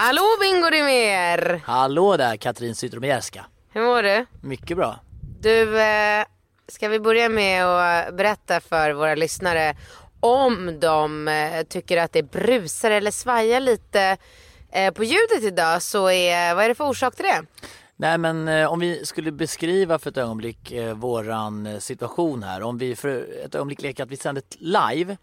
Hallå Bingo Rimér! Hallå där Katrin Zytomierska. Hur mår du? Mycket bra. Du, eh, ska vi börja med att berätta för våra lyssnare om de eh, tycker att det brusar eller svajar lite eh, på ljudet idag så är, vad är det för orsak till det? Nej men eh, om vi skulle beskriva för ett ögonblick eh, våran eh, situation här. Om vi för ett ögonblick leker att vi sänder live.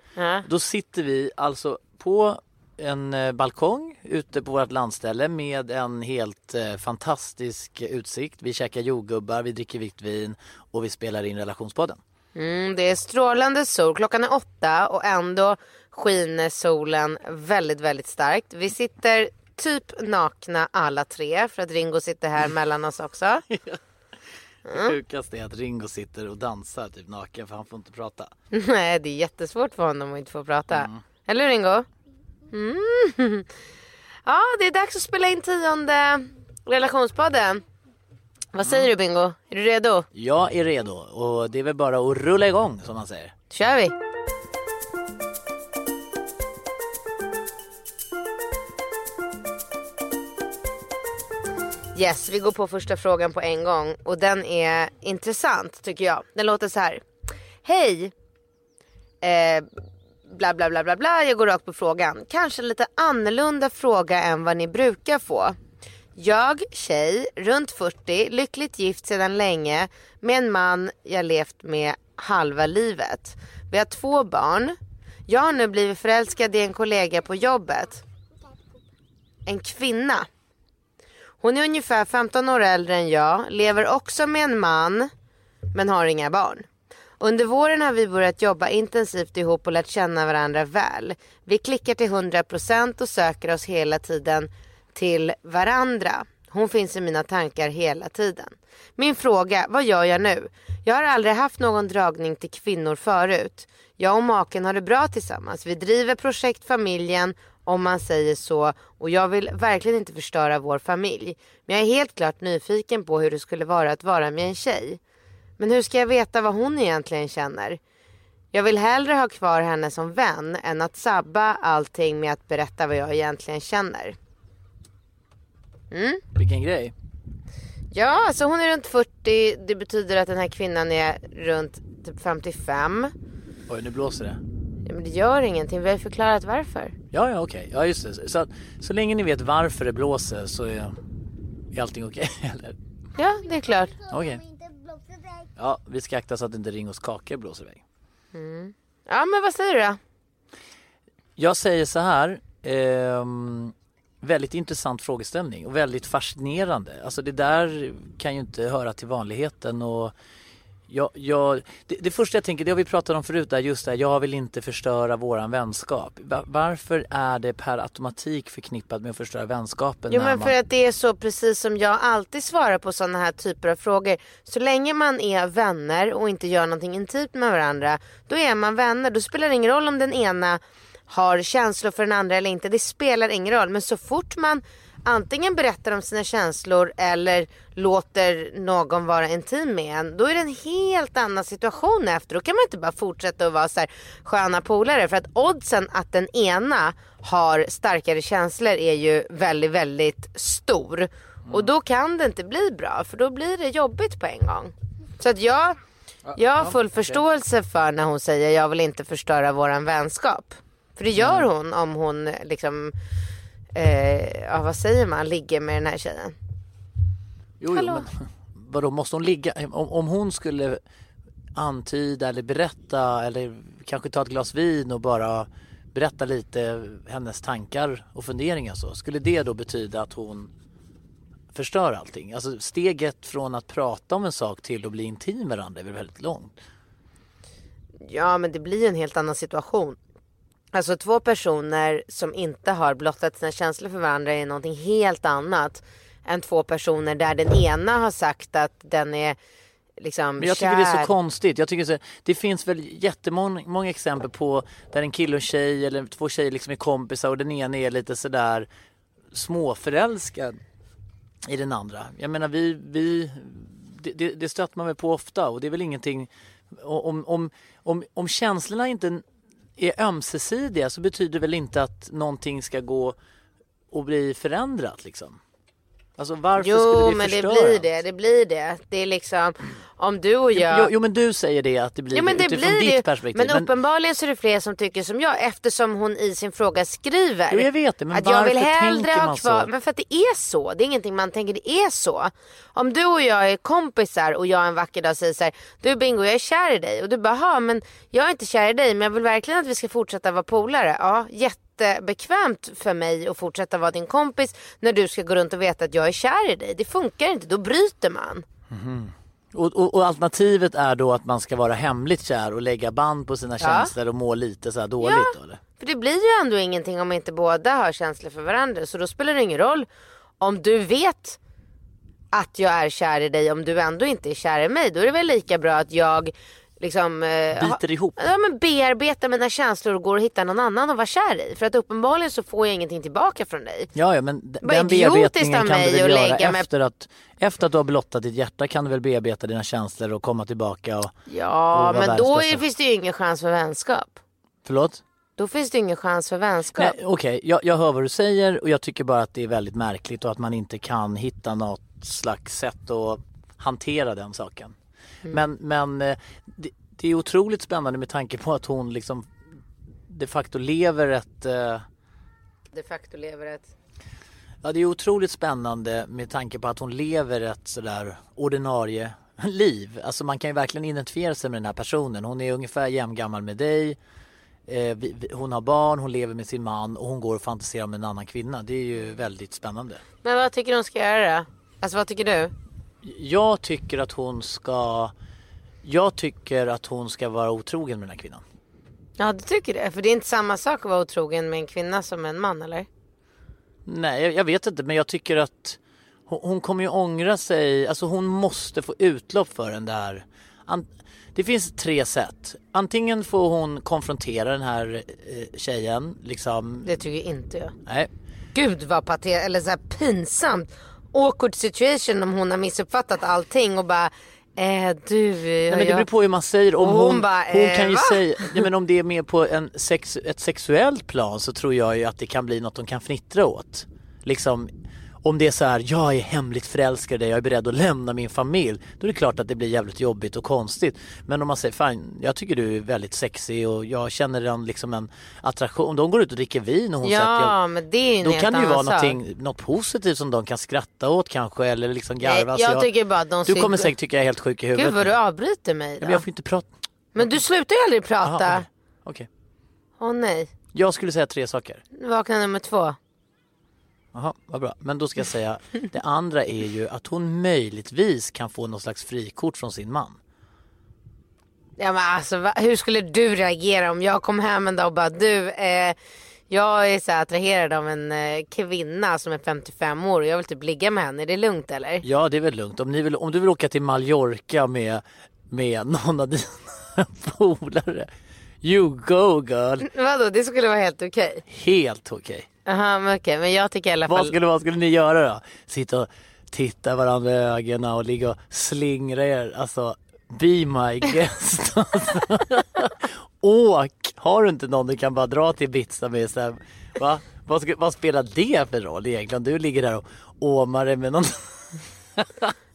Då sitter vi alltså på en eh, balkong ute på vårt landställe med en helt eh, fantastisk utsikt. Vi käkar jordgubbar, vi dricker vitt vin och vi spelar in relationspodden. Mm, det är strålande sol, klockan är åtta och ändå skiner solen väldigt, väldigt starkt. Vi sitter typ nakna alla tre för att Ringo sitter här mellan oss också. Det sjukaste är att Ringo sitter och dansar typ naken för han får inte prata. Nej, det är jättesvårt för honom att inte få prata. Eller hur Ringo? Mm. Ja, det är dags att spela in tionde relationspodden. Vad säger du Bingo? Är du redo? Jag är redo och det är väl bara att rulla igång som man säger. Då kör vi! Yes, vi går på första frågan på en gång och den är intressant tycker jag. Den låter så här. Hej! Eh, bla bla bla bla bla, jag går rakt på frågan. Kanske en lite annorlunda fråga än vad ni brukar få. Jag, tjej, runt 40, lyckligt gift sedan länge med en man jag levt med halva livet. Vi har två barn. Jag har nu blivit förälskad i en kollega på jobbet. En kvinna. Hon är ungefär 15 år äldre än jag, lever också med en man men har inga barn. Under våren har vi börjat jobba intensivt ihop och lärt känna varandra väl. Vi klickar till 100% och söker oss hela tiden till varandra. Hon finns i mina tankar hela tiden. Min fråga, vad gör jag nu? Jag har aldrig haft någon dragning till kvinnor förut. Jag och maken har det bra tillsammans. Vi driver projekt familjen om man säger så och jag vill verkligen inte förstöra vår familj. Men jag är helt klart nyfiken på hur det skulle vara att vara med en tjej. Men hur ska jag veta vad hon egentligen känner? Jag vill hellre ha kvar henne som vän än att sabba allting med att berätta vad jag egentligen känner. Vilken grej. Ja, alltså hon är runt 40. Det betyder att den här kvinnan är runt typ 55. Oj, nu blåser det. Ja, men det gör ingenting. Vi har förklarat varför. Ja, ja, okej. Ja, just det. Så, så länge ni vet varför det blåser så är, är allting okej, eller? Ja, det är klart. Okej. Ja, vi ska akta så att inte Ringos kakor blåser iväg. Ja, men vad säger du då? Jag säger så här. ehm, väldigt intressant frågeställning och väldigt fascinerande. Alltså det där kan ju inte höra till vanligheten och jag, jag, det, det första jag tänker, det har vi pratat om förut, där just det jag vill inte förstöra våran vänskap. Va- Varför är det per automatik förknippat med att förstöra vänskapen? Jo men man- för att det är så precis som jag alltid svarar på sådana här typer av frågor. Så länge man är vänner och inte gör någonting intimt med varandra. Då är man vänner. Då spelar det ingen roll om den ena har känslor för den andra eller inte. Det spelar ingen roll. Men så fort man antingen berättar om sina känslor eller låter någon vara intim med en. Då är det en helt annan situation efter. Då kan man inte bara fortsätta att vara så här sköna polare. För att oddsen att den ena har starkare känslor är ju väldigt, väldigt stor. Och då kan det inte bli bra för då blir det jobbigt på en gång. Så att jag, jag har full förståelse för när hon säger jag vill inte förstöra våran vänskap. För det gör hon om hon liksom, eh, ja vad säger man, ligger med den här tjejen. Jo, jo, Hallå? men, vadå, måste hon ligga, om, om hon skulle antyda eller berätta eller kanske ta ett glas vin och bara berätta lite hennes tankar och funderingar så. Skulle det då betyda att hon förstör allting? Alltså steget från att prata om en sak till att bli intim med varandra är väl väldigt långt? Ja men det blir en helt annan situation. Alltså två personer som inte har blottat sina känslor för varandra är någonting helt annat än två personer där den ena har sagt att den är liksom Men jag tycker det är så konstigt. Jag tycker så, det finns väl jättemånga många exempel på där en kille och tjej eller två tjejer liksom är kompisar och den ena är lite sådär småförälskad i den andra. Jag menar vi, vi det, det, det stöter man väl på ofta och det är väl ingenting om, om, om, om känslorna inte är ömsesidiga så betyder det väl inte att någonting ska gå och bli förändrat liksom. Alltså varför Jo skulle det men det blir det, det blir det. Det är liksom om du och jag Jo, jo men du säger det att det blir Jo men det utifrån blir ditt det. perspektiv. Men uppenbarligen så är det fler som tycker som jag eftersom hon i sin fråga skriver Jo, jag vet det, men att jag vill varför hellre tänker ha man kvar, så? men för att det är så. Det är ingenting man tänker, det är så. Om du och jag är kompisar och jag en vacker dag säger så här, du Bingo jag är kär i dig och du bara, "Ha, men jag är inte kär i dig men jag vill verkligen att vi ska fortsätta vara polare. Ja, jättebekvämt för mig att fortsätta vara din kompis när du ska gå runt och veta att jag är kär i dig. Det funkar inte, då bryter man. Och, och, och alternativet är då att man ska vara hemligt kär och lägga band på sina Ja. känslor och må lite så här dåligt Ja. eller? För det blir ju ändå ingenting om inte båda har känslor för varandra. Så då spelar det ingen roll om du vet att jag är kär i dig om du ändå inte är kär i mig. Då är det väl lika bra att jag liksom eh, Biter ihop. Ja men bearbetar mina känslor och går och hittar någon annan att vara kär i. För att uppenbarligen så får jag ingenting tillbaka från dig. Ja, ja men Vad den bearbetningen kan du väl att göra efter att efter att du har blottat ditt hjärta kan du väl bearbeta dina känslor och komma tillbaka och Ja Och men då är, finns det ju ingen chans för vänskap. Förlåt? Då finns det ingen chans för vänskap. Okej, jag, jag hör vad du säger och jag tycker bara att det är väldigt märkligt och att man inte kan hitta något slags sätt att hantera den saken. Mm. Men, men eh, det, det är otroligt spännande med tanke på att hon liksom de facto lever ett eh, De facto lever ett... Ja det är otroligt spännande med tanke på att hon lever ett sådär ordinarie liv. Alltså man kan ju verkligen identifiera sig med den här personen. Hon är ungefär jämngammal med dig. Eh, vi, vi, hon har barn, hon lever med sin man och hon går och fantiserar om en annan kvinna. Det är ju väldigt spännande. Men vad tycker du hon ska göra då? Alltså vad tycker du? Jag tycker att hon ska Jag tycker att hon ska vara otrogen med den här kvinnan. Ja du tycker det? För det är inte samma sak att vara otrogen med en kvinna som med en man eller? Nej, jag, jag vet inte men jag tycker att hon, hon kommer ju ångra sig. Alltså hon måste få utlopp för den där. An, det finns tre sätt. Antingen får hon konfrontera den här eh, tjejen liksom. Det tycker inte jag. Nej. Gud vad patet eller så här pinsamt. Awkward situation om hon har missuppfattat allting och bara eh, du. Nej, men det beror på hur man säger. Om hon, hon bara, hon eh, kan ju va? säga, nej, men om det är mer på en sex, ett sexuellt plan så tror jag ju att det kan bli något de kan fnittra åt. Liksom, om det är så här, jag är hemligt förälskad i dig, jag är beredd att lämna min familj. Då är det klart att det blir jävligt jobbigt och konstigt. Men om man säger, fan jag tycker du är väldigt sexig och jag känner en, liksom en attraktion. Om de går ut och dricker vin och hon säger att Ja jag, men det är ju då kan det ju vara något positivt som de kan skratta åt kanske eller liksom garva. Nej, Så jag tycker bara att de du kommer säkert tycka jag är helt sjuk i huvudet. Gud vad du avbryter mig Ja, då. men jag får inte prata. Men du slutar ju aldrig prata. okej. Okej. Åh nej. Jag skulle säga tre saker. Vakna nummer två. Jaha, vad bra. Men då ska jag säga, det andra är ju att hon möjligtvis kan få någon slags frikort från sin man. Ja men alltså va? hur skulle du reagera om jag kom hem en dag och bara du eh, jag är så attraherad av en eh, kvinna som är 55 år och jag vill typ ligga med henne. Är det lugnt eller? Ja, det är väl lugnt. Om, ni vill, om du vill åka till Mallorca med, med någon av dina polare. You go girl. Vadå det skulle vara helt okej? Helt okej. Jaha men okej men jag tycker i alla fall. Vad skulle, vad skulle ni göra då? Sitta och titta varandra i ögonen och ligga och slingra er. Alltså, be my guest. Åk! Har du inte någon du kan bara dra till Ibiza med? Här, va? Vad, ska, vad spelar det för roll egentligen? Du ligger där och åmar dig med någon.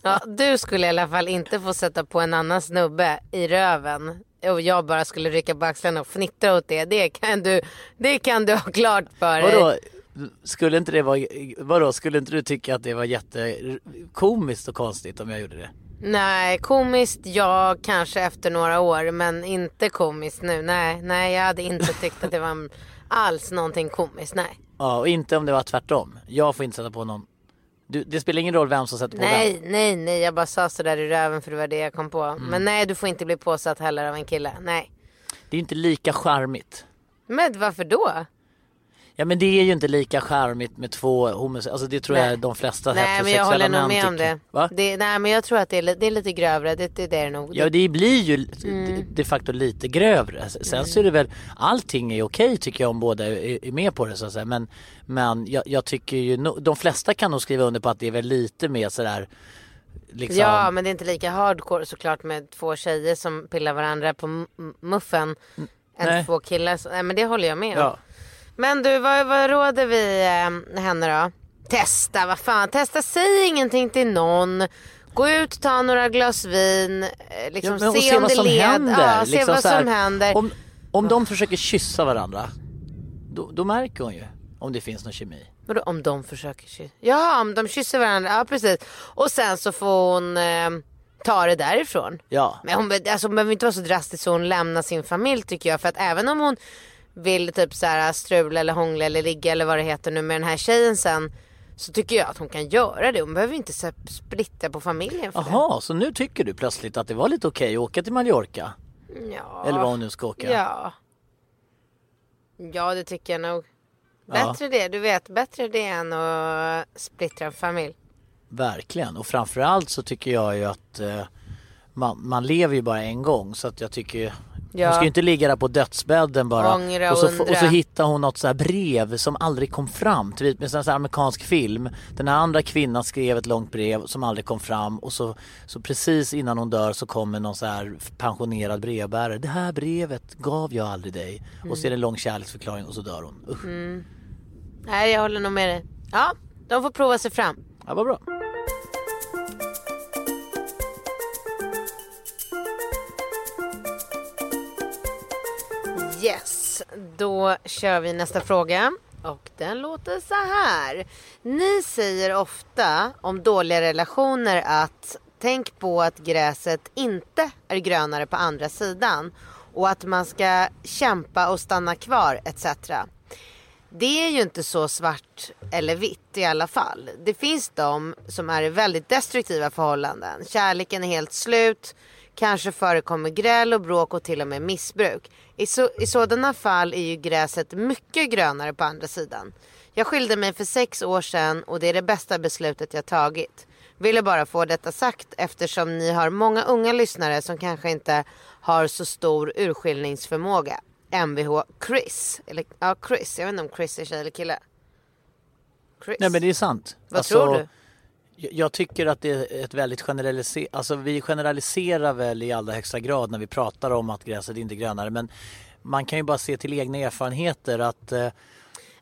Ja, du skulle i alla fall inte få sätta på en annan snubbe i röven. Och jag bara skulle rycka på axlarna och fnittra åt det. Det kan du, det kan du ha klart för dig. Vadå? Skulle inte det vara, vadå? Skulle inte du tycka att det var jättekomiskt och konstigt om jag gjorde det? Nej, komiskt ja, kanske efter några år. Men inte komiskt nu. Nej, nej jag hade inte tyckt att det var alls någonting komiskt. Nej. Ja, och inte om det var tvärtom. Jag får inte sätta på någon. Du, det spelar ingen roll vem som sätter på vem. Nej, nej, nej. Jag bara sa sådär i röven för det var det jag kom på. Men nej, du får inte bli påsatt heller av en kille. Nej. Det är inte lika charmigt. Men varför då? Ja men det är ju inte lika charmigt med två homosexuella, alltså det tror Nej. jag de flesta Nej, men jag heterosexuella håller nog män med om tycker. det. Va? det. Nej, men jag tror att det är, det är lite grövre. Det, det, det är det nog. Ja det blir ju Mm. de facto lite grövre. Sen så är det väl, allting är okej tycker jag om båda är, är med på det så att säga. Men, men jag, jag tycker ju, no, de flesta kan nog skriva under på att det är väl lite mer sådär liksom. Ja, men det är inte lika hardcore såklart med två tjejer som pillar varandra på muffen. Än två killar. Nej, men det håller jag med om. Ja. Men du, vad, vad råder vi eh, henne då? Testa, vad fan. Testa, säg ingenting till någon. Gå ut, ta några glas vin. eh, Liksom, Ja, men och se, se om vad det som led. händer. Ja, se liksom vad så här, som händer. Om, om de försöker kyssa varandra, då, då märker hon ju om det finns någon kemi. Vadå om de försöker kyssa? Ja, om de kysser varandra. Ja, precis. Och sen så får hon eh, ta det därifrån. Ja. Men hon be- alltså, hon behöver inte vara så drastisk så hon lämnar sin familj tycker jag. För att även om hon vill typ så här strula eller hångla eller ligga eller vad det heter nu med den här tjejen sen. Så tycker jag att hon kan göra det. Hon behöver inte splitta på familjen för Jaha, så nu tycker du plötsligt att det var lite okej att åka till Mallorca? det. Ja. Eller var hon nu ska åka? Ja. Ja det tycker jag nog. Ja. Bättre det, du vet. Bättre det än att splittra en familj. Verkligen, och framförallt så tycker jag ju att eh, man, man lever ju bara en gång så att jag tycker Ja. Hon ska ju inte ligga där på dödsbädden bara Ångra och, så, och och så hittar hon något så här brev som aldrig kom fram. Vet med sån här amerikansk film. Den här andra kvinnan skrev ett långt brev som aldrig kom fram och så, så precis innan hon dör så kommer någon så här pensionerad brevbärare. Det här brevet gav jag aldrig dig. Och så är det en lång kärleksförklaring och så dör hon. Usch. Mm. Nej jag håller nog med dig. Ja, de får prova sig fram. Ja, vad bra. Yes, då kör vi nästa fråga. Och den låter så här. Ni säger ofta om dåliga relationer att tänk på att gräset inte är grönare på andra sidan. Och att man ska kämpa och stanna kvar etc. Det är ju inte så svart eller vitt i alla fall. Det finns de som är i väldigt destruktiva förhållanden. Kärleken är helt slut. Kanske förekommer gräl och bråk och till och med missbruk. I, så, I sådana fall är ju gräset mycket grönare på andra sidan. Jag skilde mig för sex år sedan och det är det bästa beslutet jag tagit. Ville bara få detta sagt eftersom ni har många unga lyssnare som kanske inte har så stor urskiljningsförmåga. Mvh Chris. Eller ja, Chris. Jag vet inte om Chris är tjej eller kille. Chris. Nej men det är sant. Vad tror du? Jag tycker att det är ett väldigt generaliserat, alltså vi generaliserar väl i allra högsta grad när vi pratar om att gräset inte är grönare men man kan ju bara se till egna erfarenheter att eh,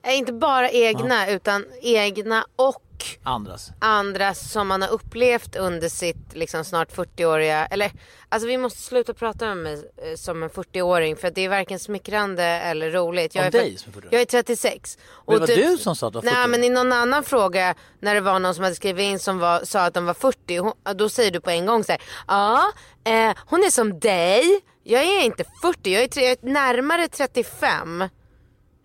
Nej, inte bara egna utan egna och andras. andra som man har upplevt under sitt liksom snart 40-åriga, eller alltså vi måste sluta prata med mig eh, som en 40-åring för det är varken smickrande eller roligt. Jag Om är, dig som är 40-åring? Jag är 36. Men det var du som sa att du var 40 Nej men i någon annan fråga när det var någon som hade skrivit in som var, sa att de var 40, hon, då säger du på en gång så här, ja eh, hon är som dig, jag är inte 40, jag är, tre, jag är närmare 35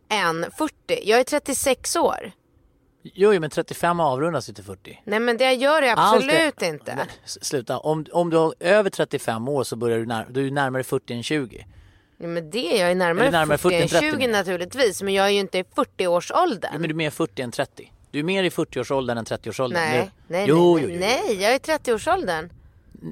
än 40, jag är 36 år. Jo, men 35 avrundas ju till 40. Nej men det gör det absolut är- inte. Men, sluta, om, om du har över 35 år så börjar du, när, du är närmare 40 än 20. Ja, men det, jag är närmare, Eller närmare 40 än 40 än 30. 20 naturligtvis. Men jag är ju inte i 40-årsåldern. Men du är mer 40 än 30. Du är mer i 40-årsåldern än 30-årsåldern. nej, Nu- nej, jo, nej, jo, jo. nej, jag är i 30-årsåldern.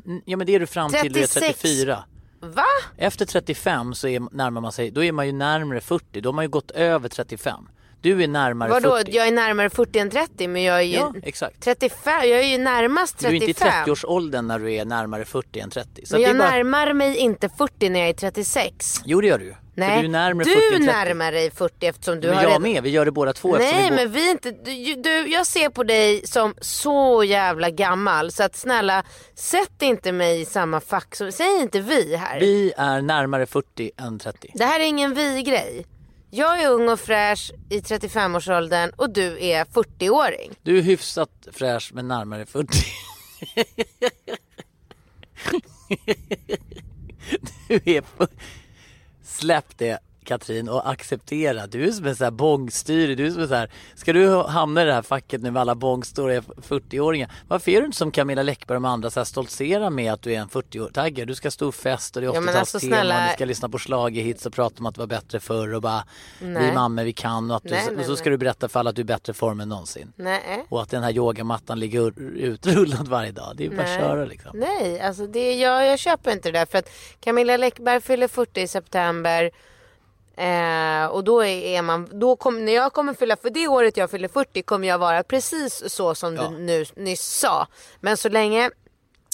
N- Ja men det är du fram till du är 36. 34. Va? Efter 35 så är, närmar man sig, då är man ju närmare 40. Då har man ju gått över 35. Du är närmare Vadå? 40. Jag är närmare 40 än 30 men jag är ju Ja, exakt. 35. Jag är ju närmast Du är 35. inte i 30-årsåldern när du är närmare 40 än 30. Så men jag bara... närmar mig inte 40 när jag är 36. Jo det gör du ju. För Nej, du är närmare du 40 än 30. närmar dig 40 eftersom du men har jag redan... med, vi gör det båda två Nej vi men vi är inte, du, du, jag ser på dig som så jävla gammal så att snälla sätt inte mig i samma fack. Så, säg inte vi här. Vi är närmare 40 än 30. Det här är ingen vi-grej. Jag är ung och fräsch i 35-årsåldern och du är 40-åring. Du är hyfsat fräsch men närmare 40. du är... Släpp det. Katrin och acceptera. Du är som en sån här bångstyrig. Du är som en sån här, ska du hamna i det här facket nu med alla bångstora 40-åringar? Varför är du inte som Camilla Läckberg och de andra så här stoltsera med att du är en 40-tagger? Du ska stå fest och det är 80-talstema alltså, snälla- och du ska lyssna på schlagerhits och prata om att det var bättre förr och bara Nej. vi mammor vi kan och, att du, Nej, och nej, så ska du berätta för alla att du är bättre form än någonsin. Nej. Och att den här yogamattan ligger utrullad varje dag. Det är bara att köra liksom. Nej, alltså det, jag, jag köper inte det där. För att Camilla Läckberg fyller 40 i september. Eh, och då är, man, då kom, när jag kommer fylla, för det året jag fyller 40 kommer jag vara precis så som Ja. du nu nyss sa. Men så länge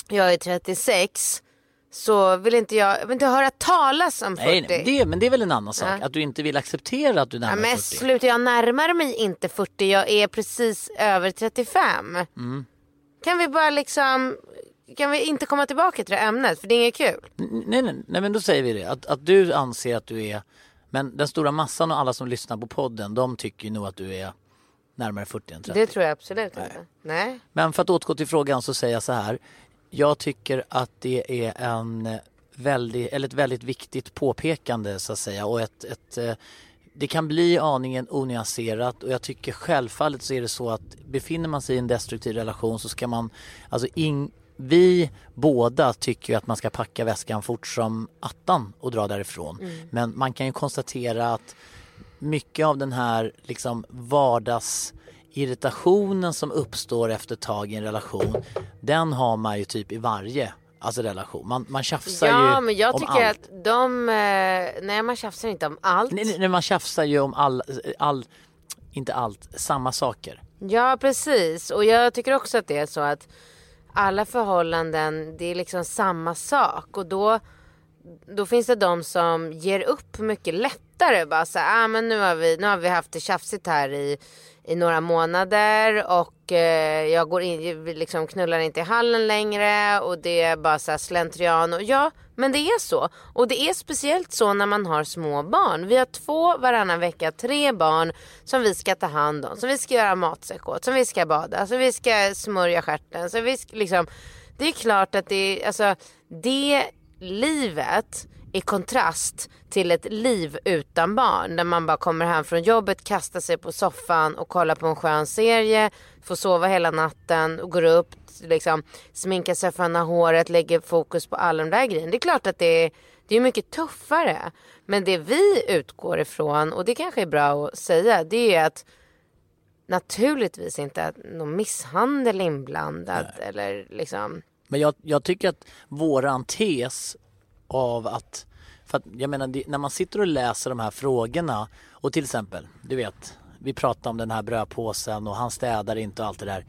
jag är 36 så vill inte jag, jag vill inte höra talas om 40. Nej, nej, det, men det är väl en annan sak. Ja. Att du inte vill acceptera att du Ja, närmar dig men 40. sluta, jag närmar mig inte 40, jag är precis över 35. Mm. Kan vi bara liksom, kan vi inte komma tillbaka till det ämnet för det är inget kul. Nej, nej, nej, men då säger vi det. Att, att du anser att du är, men den stora massan och alla som lyssnar på podden, de tycker ju nog att du är närmare 40 än 30. Det tror jag absolut inte. Nej. Men för att återgå till frågan så säger jag så här. Jag tycker att det är en väldigt, eller ett väldigt viktigt påpekande så att säga och ett, ett eh, det kan bli aningen onyanserat och jag tycker självfallet så är det så att befinner man sig i en destruktiv relation så ska man, alltså in, vi båda tycker ju att man ska packa väskan fort som attan och dra därifrån. Men man kan ju konstatera att mycket av den här liksom vardagsirritationen som uppstår efter ett tag i en relation, den har man ju typ i varje alltså relation. Man, man tjafsar Ja ju men jag om tycker allt. att de, eh, nej man tjafsar inte om allt. Nej, nej, man tjafsar ju om all, all, inte allt, samma saker. Ja precis och jag tycker också att det är så att alla förhållanden det är liksom samma sak och då då finns det de som ger upp mycket lättare. Bara så här, ah, men nu, har vi, nu har vi haft det tjafsigt här i, i några månader och eh, jag går in, vi liksom knullar inte i hallen längre och det är bara så här slentrian. Och ja, men det är så. Och det är speciellt så när man har små barn. Vi har två varannan vecka, tre barn som vi ska ta hand om, som vi ska göra matsäck åt, som vi ska bada, som vi ska smörja stjärten. Så vi ska, liksom, det är klart att det alltså det livet i kontrast till ett liv utan barn där man bara kommer hem från jobbet, kastar sig på soffan och kollar på en skön serie, får sova hela natten och går upp, liksom, sminkar sig, fönar håret, lägger fokus på alla de där grejerna. Det är klart att det är, det är mycket tuffare. Men det vi utgår ifrån, och det kanske är bra att säga, det är att naturligtvis inte att någon misshandel inblandad eller liksom Men jag, jag tycker att våran tes av att, för att jag menar det, när man sitter och läser de här frågorna och till exempel, du vet, vi pratar om den här brödpåsen och han städar inte och allt det där.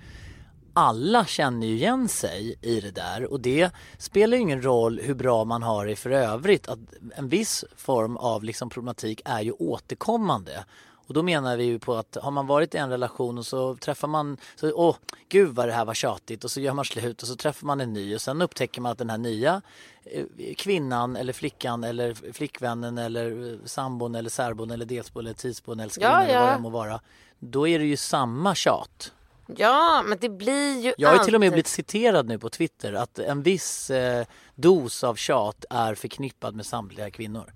Alla känner ju igen sig i det där och det spelar ju ingen roll hur bra man har det för övrigt. Att en viss form av liksom problematik är ju återkommande. Och då menar vi ju på att har man varit i en relation och så träffar man, så, åh gud vad det här var tjatigt och så gör man slut och så träffar man en ny och sen upptäcker man att den här nya eh, kvinnan eller flickan eller flickvännen eller eh, sambon eller särbon eller delsbo eller tidsbon eller Ja, eller vad ja. det må vara. Då är det ju samma tjat. Ja, men det blir ju Jag har ju till och med alltid- blivit citerad nu på Twitter att en viss eh, dos av tjat är förknippad med samtliga kvinnor.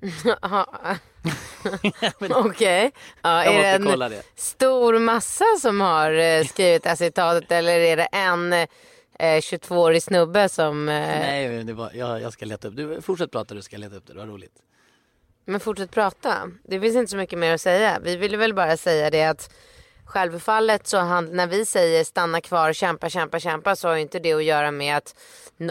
Okej. Ja, Jag är det en det. stor massa som har eh, skrivit det här citatet eller är det en eh, 22-årig snubbe som... Eh, Nej, det var, jag, jag ska leta upp du, Fortsätt prata, du ska leta upp det. Det var roligt. Men fortsätt prata. Det finns inte så mycket mer att säga. Vi ville väl bara säga det att självfallet så han, när vi säger stanna kvar, kämpa, kämpa, kämpa så har ju inte det att göra med att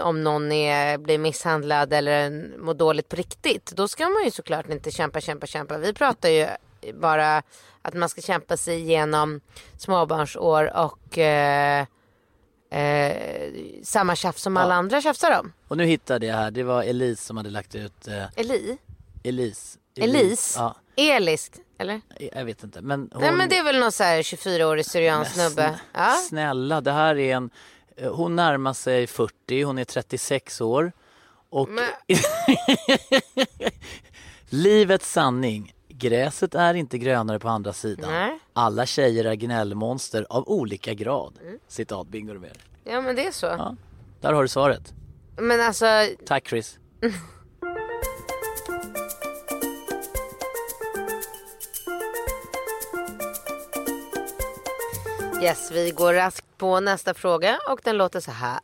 om någon är, blir misshandlad eller mår dåligt på riktigt. Då ska man ju såklart inte kämpa, kämpa, kämpa. Vi pratar ju bara att man ska kämpa sig igenom småbarnsår och eh, eh, samma tjafs som alla andra tjafsar om. Och nu hittade jag här, det var Elise som hade lagt ut eh, Eli? Elise. Elise? Ja, Elis? Eller? jag vet inte. Men hon, Nej men det är väl någon så här 24-årig syrian snubbe. Ja. Snälla, det här är en... Hon närmar sig 40, hon är 36 år. Och Men- livets sanning. Gräset är inte grönare på andra sidan. Nej. Alla tjejer är gnällmonster av olika grad. Mm. Citat, bingo med. ja men det är så. Ja, där har du svaret. Men alltså Tack Chris. Yes, vi går raskt på nästa fråga och den låter så här.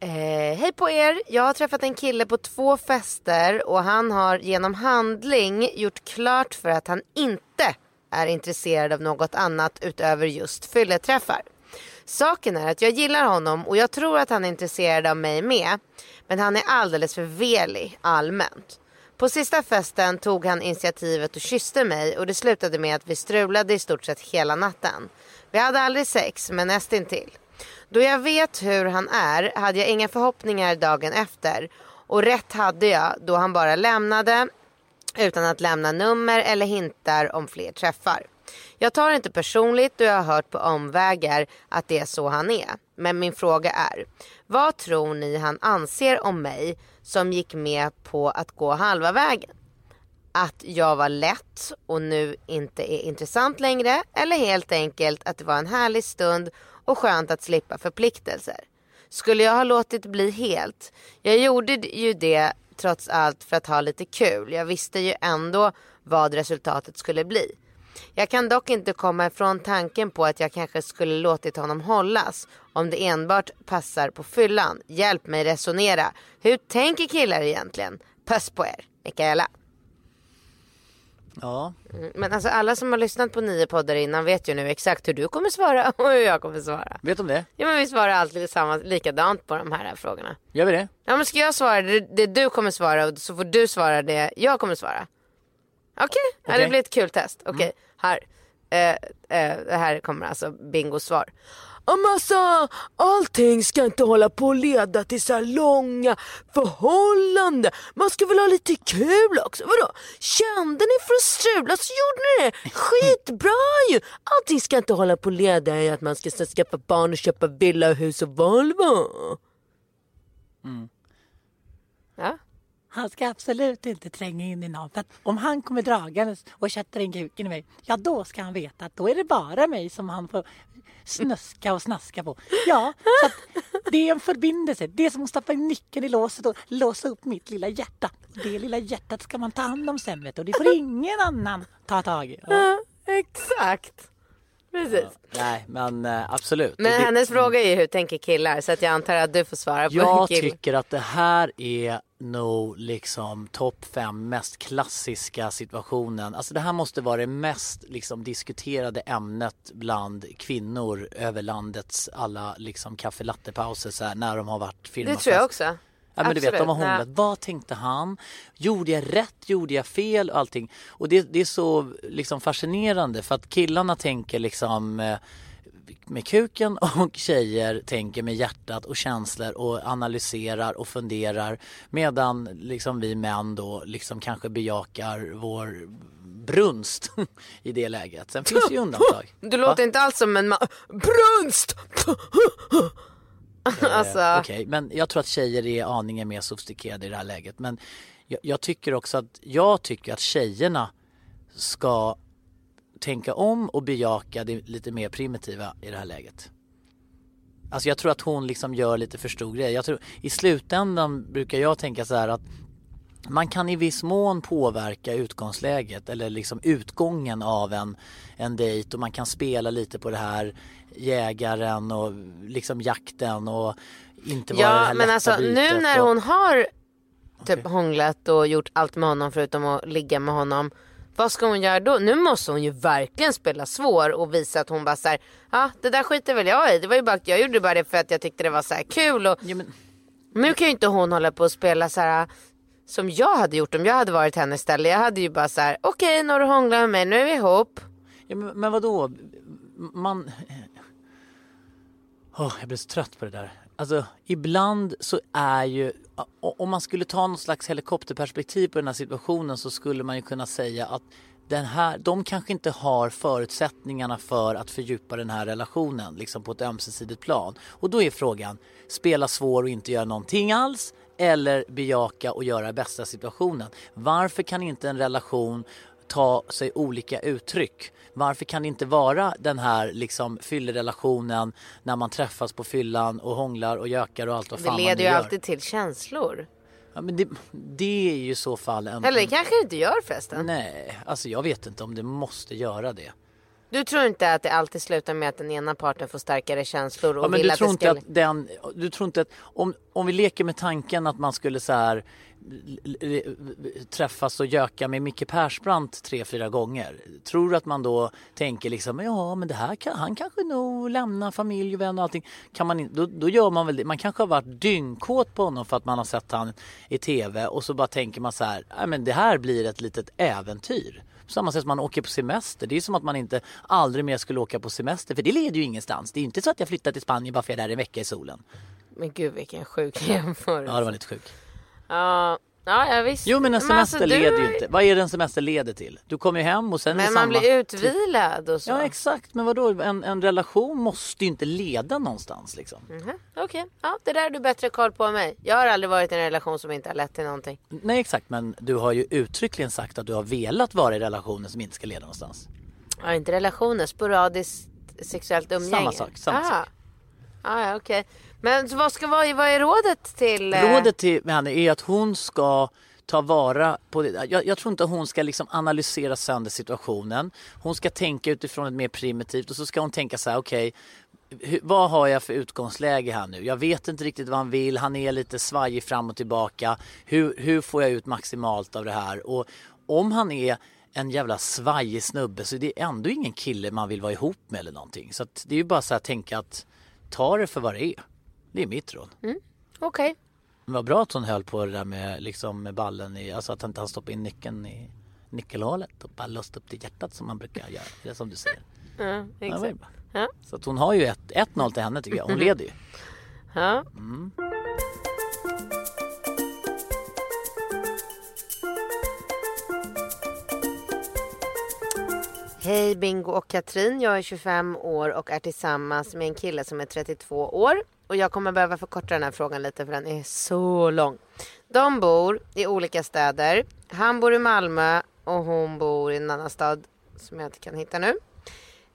Eh, Hej på er! Jag har träffat en kille på två fester och han har genom handling gjort klart för att han inte är intresserad av något annat utöver just fylleträffar. Saken är att jag gillar honom och jag tror att han är intresserad av mig med. Men han är alldeles för velig allmänt. På sista festen tog han initiativet och kysste mig och det slutade med att vi strulade i stort sett hela natten. Vi hade aldrig sex, men nästintill. Då jag vet hur han är hade jag inga förhoppningar dagen efter. Och rätt hade jag då han bara lämnade utan att lämna nummer eller hintar om fler träffar. Jag tar inte personligt då jag har hört på omvägar att det är så han är. Men min fråga är, vad tror ni han anser om mig som gick med på att gå halva vägen? Att jag var lätt och nu inte är intressant längre eller helt enkelt att det var en härlig stund och skönt att slippa förpliktelser. Skulle jag ha låtit bli helt? Jag gjorde ju det trots allt för att ha lite kul. Jag visste ju ändå vad resultatet skulle bli. Jag kan dock inte komma ifrån tanken på att jag kanske skulle låtit honom hållas om det enbart passar på fyllan. Hjälp mig resonera. Hur tänker killar egentligen? Puss på er, Mikaela. Ja, Mm, Men alltså alla som har lyssnat på nio poddar innan vet ju nu exakt hur du kommer svara och hur jag kommer svara. vet om det? Ja men vi svarar alltid samma, likadant på de här frågorna. Gör vi det? Ja men ska jag svara det, det du kommer svara och så får du svara det jag kommer svara. Okej, ja, det Okej. blir ett kul test. Okej, här. Eh, eh, det här kommer alltså bingos svar. Amassa, men alltså, allting ska inte hålla på att leda till så här långa förhållanden. Man ska väl ha lite kul också. Vadå? Kände ni för att strula så alltså, gjorde ni det. Skitbra ju. Allting ska inte hålla på att leda till att man ska skaffa barn och köpa villa, hus och Volvo. Mm. Han ska absolut inte tränga in i någon. För att om han kommer dragandes och sätter in kuken i mig, ja då ska han veta att då är det bara mig som han får snuska och snaska på. Ja, så att det är en förbindelse. Det är som att stoppa in nyckeln i låset och låsa upp mitt lilla hjärta. Det lilla hjärtat ska man ta hand om sen vet du. och det får ingen annan ta tag i. Ja. Ja, exakt. Precis. Nej, men eh, absolut. Men Det- hennes fråga är ju hur tänker killar så att jag antar att du får svara på Jag tycker att det här är nog liksom topp fem mest klassiska situationen. Alltså det här måste vara det mest liksom diskuterade ämnet bland kvinnor över landets alla liksom kaffe latte-pauser så här, när de har varit Det firmafest. tror jag också. Ja men du vet, de har hånglat. Vad tänkte han? Gjorde jag rätt? Gjorde jag fel? Och allting. Och det, det är så liksom fascinerande för att killarna tänker liksom eh, med kuken och tjejer tänker med hjärtat och känslor och analyserar och funderar medan liksom vi män då liksom kanske bejakar vår brunst i det läget. Sen finns det ju undantag. Du låter inte alls som en man. Brunst! alltså, Eh, Okej, men jag tror att tjejer är aningen mer sofistikerade i det här läget. Men jag, jag tycker också att, jag tycker att tjejerna ska tänka om och bejaka det lite mer primitiva i det här läget. Alltså jag tror att hon liksom gör lite för stor grej. Jag tror, I slutändan brukar jag tänka så här att man kan i viss mån påverka utgångsläget eller liksom utgången av en, en dejt och man kan spela lite på det här jägaren och liksom jakten och inte vara det ja här men lätta alltså nu när och, hon har typ hånglat och gjort allt med honom förutom att ligga med honom. Vad ska hon göra då? Nu måste hon ju verkligen spela svår och visa att hon bara såhär, ja det där skiter väl jag i. Det var ju bara, jag gjorde bara det för att jag tyckte det var så här kul och Ja, men, nu kan ju inte hon hålla på och spela så här som jag hade gjort om jag hade varit henne istället. Jag hade ju bara så här, okej nu har du hånglat med mig, nu är vi ihop. ja, men, men vadå? Man... Åh, jag blir så trött på det där. Alltså ibland så är ju, om man skulle ta något slags helikopterperspektiv på den här situationen så skulle man ju kunna säga att den här, de kanske inte har förutsättningarna för att fördjupa den här relationen liksom på ett ömsesidigt plan. Och då är frågan, spela svår och inte göra någonting alls eller bejaka och göra det bästa av situationen. Varför kan inte en relation ta sig olika uttryck? Varför kan det inte vara den här liksom fyllerelationen när man träffas på fyllan och hånglar och gökar och allt vad Det fan man leder nu ju gör? alltid till känslor. Ja, men det, det är ju i så fall en... Eller det kanske det inte gör förresten. Nej, alltså jag vet inte om det måste göra det. Du tror inte att det alltid slutar med att den ena parten får starkare känslor och Ja, men vill du att tror det inte ska... att den, du tror inte att, om, om vi leker med tanken att man skulle så här träffas och göka med Micke Persbrandt tre, fyra gånger. Tror du att man då tänker liksom, ja men det här kan, han kanske nog lämna familj och vänner och allting. Kan man, då, då gör man väl det. Man kanske har varit dyngkåt på honom för att man har sett han i TV och så bara tänker man så här, nej men det här blir ett litet äventyr. På samma sätt som man åker på semester. Det är som att man inte aldrig mer skulle åka på semester för det leder ju ingenstans. Det är inte så att jag flyttar till Spanien bara för att jag är där en vecka i solen. Men gud vilken sjuk jämförelse. Ja, det var lite sjukt. Ja, ja, ja visst. Jo men en semester alltså, du- leder ju inte. Vad är det en semester leder till? Du kommer ju hem och sen är Men det man samma... blir utvilad och så. Ja exakt, men vadå? En, en relation måste ju inte leda någonstans liksom. Mhm, Okej, ja, det där har du bättre koll på än mig. Jag har aldrig varit i en relation som inte har lett till någonting. Nej exakt, men du har ju uttryckligen sagt att du har velat vara i relationer som inte ska leda någonstans. Ja, inte relationer, sporadiskt sexuellt umgänge. Samma sak, samma ah. sak. Ah, ja, okej. Men vad ska vara, vad är rådet till? eh, Rådet till henne är att hon ska ta vara på det. Jag, jag tror inte hon ska liksom analysera sönder situationen. Hon ska tänka utifrån ett mer primitivt och så ska hon tänka så här, okej, hur- vad har jag för utgångsläge här nu? Jag vet inte riktigt vad han vill, han är lite svajig fram och tillbaka. Hur, hur får jag ut maximalt av det här? Och om han är en jävla svajig snubbe så det är ändå ingen kille man vill vara ihop med eller någonting. Så att det är ju bara så här att tänka att ta det för vad det är. Det är mitt råd. Okej. Men vad bra att hon höll på det där med, liksom, med ballen i, alltså att han inte han stoppade in nyckeln i nyckelhålet och bara låst upp till hjärtat som man brukar göra. Det är som du säger. Ja, exakt. Ja. Så att hon har ju ett- 1-0 till henne tycker jag. Hon leder ju. Ja. Hej Bingo och Katrin. Jag är 25 år och är tillsammans med en kille som är 32 år. Och jag kommer behöva förkorta den här frågan lite för den är så lång. De bor i olika städer. Han bor i Malmö och hon bor i en annan stad som jag inte kan hitta nu.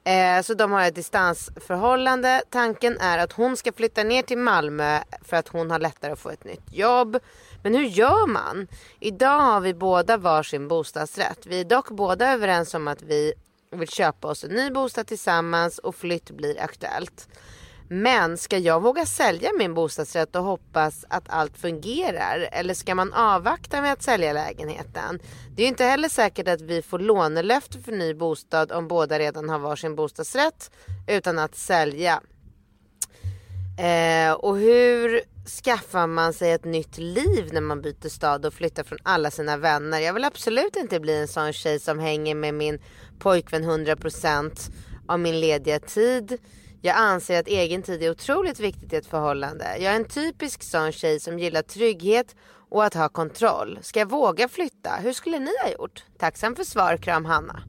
Eh, så de har ett distansförhållande. Tanken är att hon ska flytta ner till Malmö för att hon har lättare att få ett nytt jobb. Men hur gör man? Idag har vi båda varsin bostadsrätt. Vi är dock båda överens om att vi vill köpa oss en ny bostad tillsammans och flytt blir aktuellt. Men ska jag våga sälja min bostadsrätt och hoppas att allt fungerar? Eller ska man avvakta med att sälja lägenheten? Det är ju inte heller säkert att vi får lånelöfte för ny bostad om båda redan har varsin bostadsrätt utan att sälja. Eh, och hur skaffar man sig ett nytt liv när man byter stad och flyttar från alla sina vänner? Jag vill absolut inte bli en sån tjej som hänger med min pojkvän 100% av min lediga tid. Jag anser att egen tid är otroligt viktigt i ett förhållande. Jag är en typisk sån tjej som gillar trygghet och att ha kontroll. Ska jag våga flytta? Hur skulle ni ha gjort? Tacksam för svar, kram Hanna.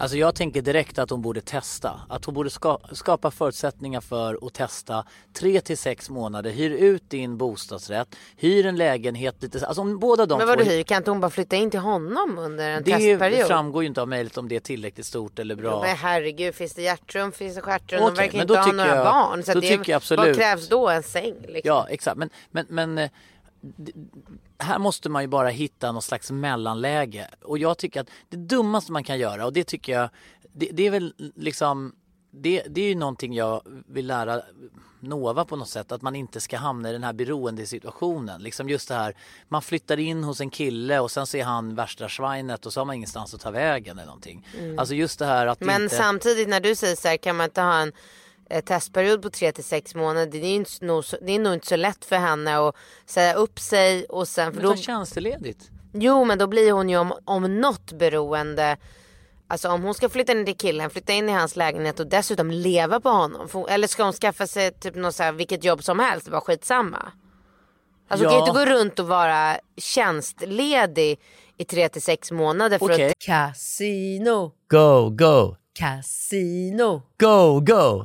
Alltså jag tänker direkt att hon borde testa. Att hon borde ska, skapa förutsättningar för att testa 3 till 6 månader. Hyr ut din bostadsrätt. Hyr en lägenhet lite. Alltså om båda de Men vad två- du hyr, kan inte hon bara flytta in till honom under en Det testperiod? framgår ju inte av mejlet om det är tillräckligt stort eller bra. Men herregud, finns det hjärtrum, finns det stjärtrum? Okej, de verkar men inte ha några jag- barn. Så då det, tycker jag absolut- Vad krävs då? En säng? Liksom. Ja exakt men, men, men eh, här måste man ju bara hitta något slags mellanläge och jag tycker att det dummaste man kan göra och det tycker jag det, det är väl liksom det, det är ju någonting jag vill lära Nova på något sätt att man inte ska hamna i den här beroendesituationen. Liksom just det här man flyttar in hos en kille och sen så är han värsta svinet och så har man ingenstans att ta vägen eller någonting. Alltså just det här att Men inte... samtidigt när du säger så här, kan man inte ha en testperiod på 3 till 6 månader. Det är, inte, nog det är nog inte så lätt för henne att säga upp sig och sen... För Men då, ta tjänstledigt. jo men då blir hon ju om, om något beroende. Alltså om hon ska flytta in till killen, flytta in i hans lägenhet och dessutom leva på honom. Eller ska hon skaffa sig typ något så här, vilket jobb som helst, bara skitsamma. Alltså hon kan ju Ja. inte gå runt och vara tjänstledig i 3 till 6 månader för Okej. att... Casino, Go, go, casino, go, go!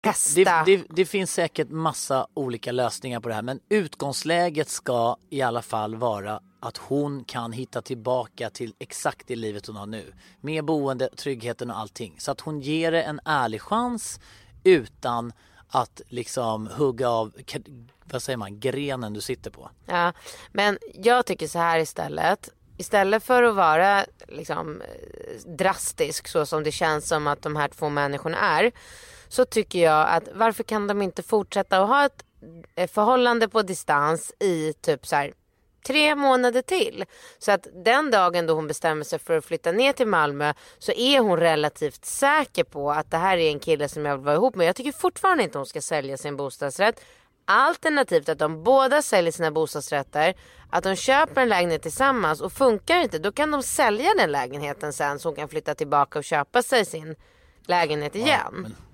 Testa. Det, det, det finns säkert massa olika lösningar på det här men utgångsläget ska i alla fall vara att hon kan hitta tillbaka till exakt det livet hon har nu. Med boende, tryggheten och allting. Så att hon ger det en ärlig chans utan att liksom hugga av, vad säger man, grenen du sitter på. Ja, men jag tycker så här istället. Istället för att vara liksom eh, drastisk så som det känns som att de här två människorna är. Så tycker jag att varför kan de inte fortsätta att ha ett eh, förhållande på distans i typ så här tre månader till. Så att den dagen då hon bestämmer sig för att flytta ner till Malmö så är hon relativt säker på att det här är en kille som jag vill vara ihop med. Jag tycker fortfarande inte hon ska sälja sin bostadsrätt. Alternativt att de båda säljer sina bostadsrätter, att de köper en lägenhet tillsammans och funkar inte då kan de sälja den lägenheten sen så hon kan flytta tillbaka och köpa sig sin lägenhet igen. men-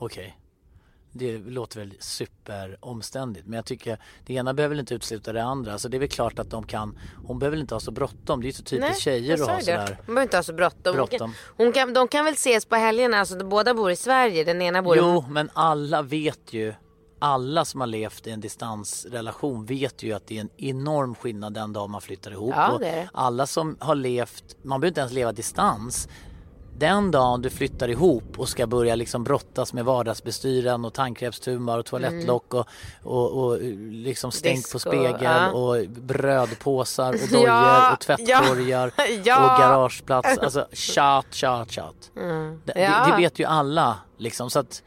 Okej. Det låter väl superomständigt men jag tycker det ena behöver väl inte utesluta det andra. Så det är väl klart att de kan, hon behöver väl inte ha så bråttom. Det är ju så typiskt tjejer jag att ha sådär. Hon behöver inte ha så bråttom. Bråttom. hon kan, de kan väl ses på helgerna, alltså de båda bor i Sverige. Den ena bor i Jo, men alla vet ju, alla som har levt i en distansrelation vet ju att det är en enorm skillnad den dag man flyttar ihop. Ja, det är det. Alla som har levt, man behöver inte ens leva distans. Den dagen du flyttar ihop och ska börja liksom brottas med vardagsbestyren och tandkrämstummar och toalettlock och, och, och liksom stänk på Disco, spegel ja. och brödpåsar och dojor Ja, och tvättkorgar ja, ja. och garageplats. Alltså tjat, tjat, tjat. Det, Ja. det, det vet ju alla liksom så att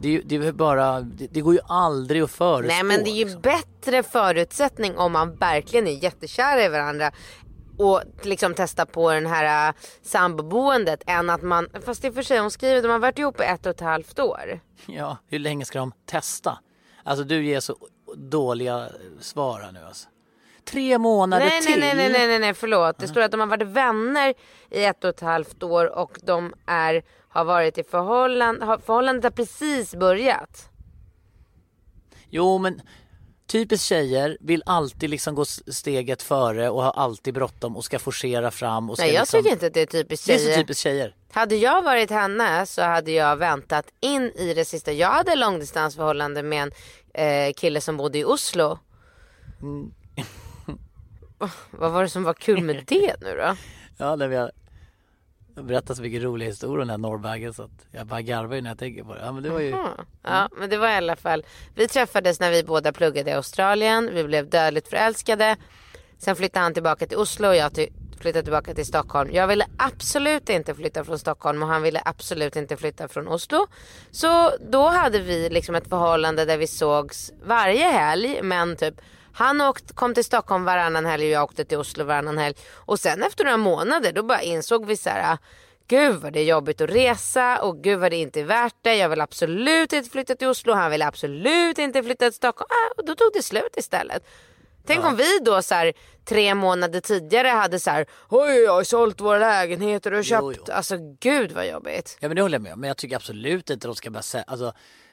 det, det, är bara, det, det går ju aldrig att förutspå. Nej men det är ju liksom. bättre förutsättning om man verkligen är jättekära i varandra och liksom testa på den här äh, samboboendet än att man, fast i och för sig hon skriver att de har varit ihop i ett och ett halvt år. Ja, hur länge ska de testa? Alltså du ger så dåliga svar här nu alltså. Tre månader Nej, till? nej, nej, nej, nej, nej, förlåt. Det står att de har varit vänner i ett och ett halvt år och de är, har varit i förhållande, förhållandet har precis börjat. Jo men typiskt tjejer vill alltid liksom gå steget före och har alltid bråttom och ska forcera fram och ska Nej jag liksom... tycker inte att det är typiskt Det är så tjejer. typiskt tjejer. Hade jag varit henne så hade jag väntat in i det sista. Jag hade långdistansförhållande med en eh, kille som bodde i Oslo. Mm. Vad var det som var kul med det nu då? Ja, vi har berättat så mycket roliga historier om den här norrbaggen så att jag bara garvar ju när jag tänker på det. Ja men det var ju... Mm. ja, men det var i alla fall. Vi träffades när vi båda pluggade i Australien. Vi blev dödligt förälskade. Sen flyttade han tillbaka till Oslo och jag till, flyttade tillbaka till Stockholm. Jag ville absolut inte flytta från Stockholm och han ville absolut inte flytta från Oslo. Så då hade vi liksom ett förhållande där vi sågs varje helg men typ han åkt, kom till Stockholm varannan helg och jag åkte till Oslo varannan helg. Och sen efter några månader då bara insåg vi så här Gud vad det är jobbigt att resa och gud vad det inte är värt det. Jag vill absolut inte flytta till Oslo. Han vill absolut inte flytta till Stockholm. Ah, och då tog det slut istället. Tänk om vi då så här, tre månader tidigare hade så här, oj jag har sålt våra lägenheter och köpt. Jo, jo. Alltså gud vad jobbigt. Ja men det håller jag med om. Men jag tycker absolut inte de ska börja sälja. Alltså,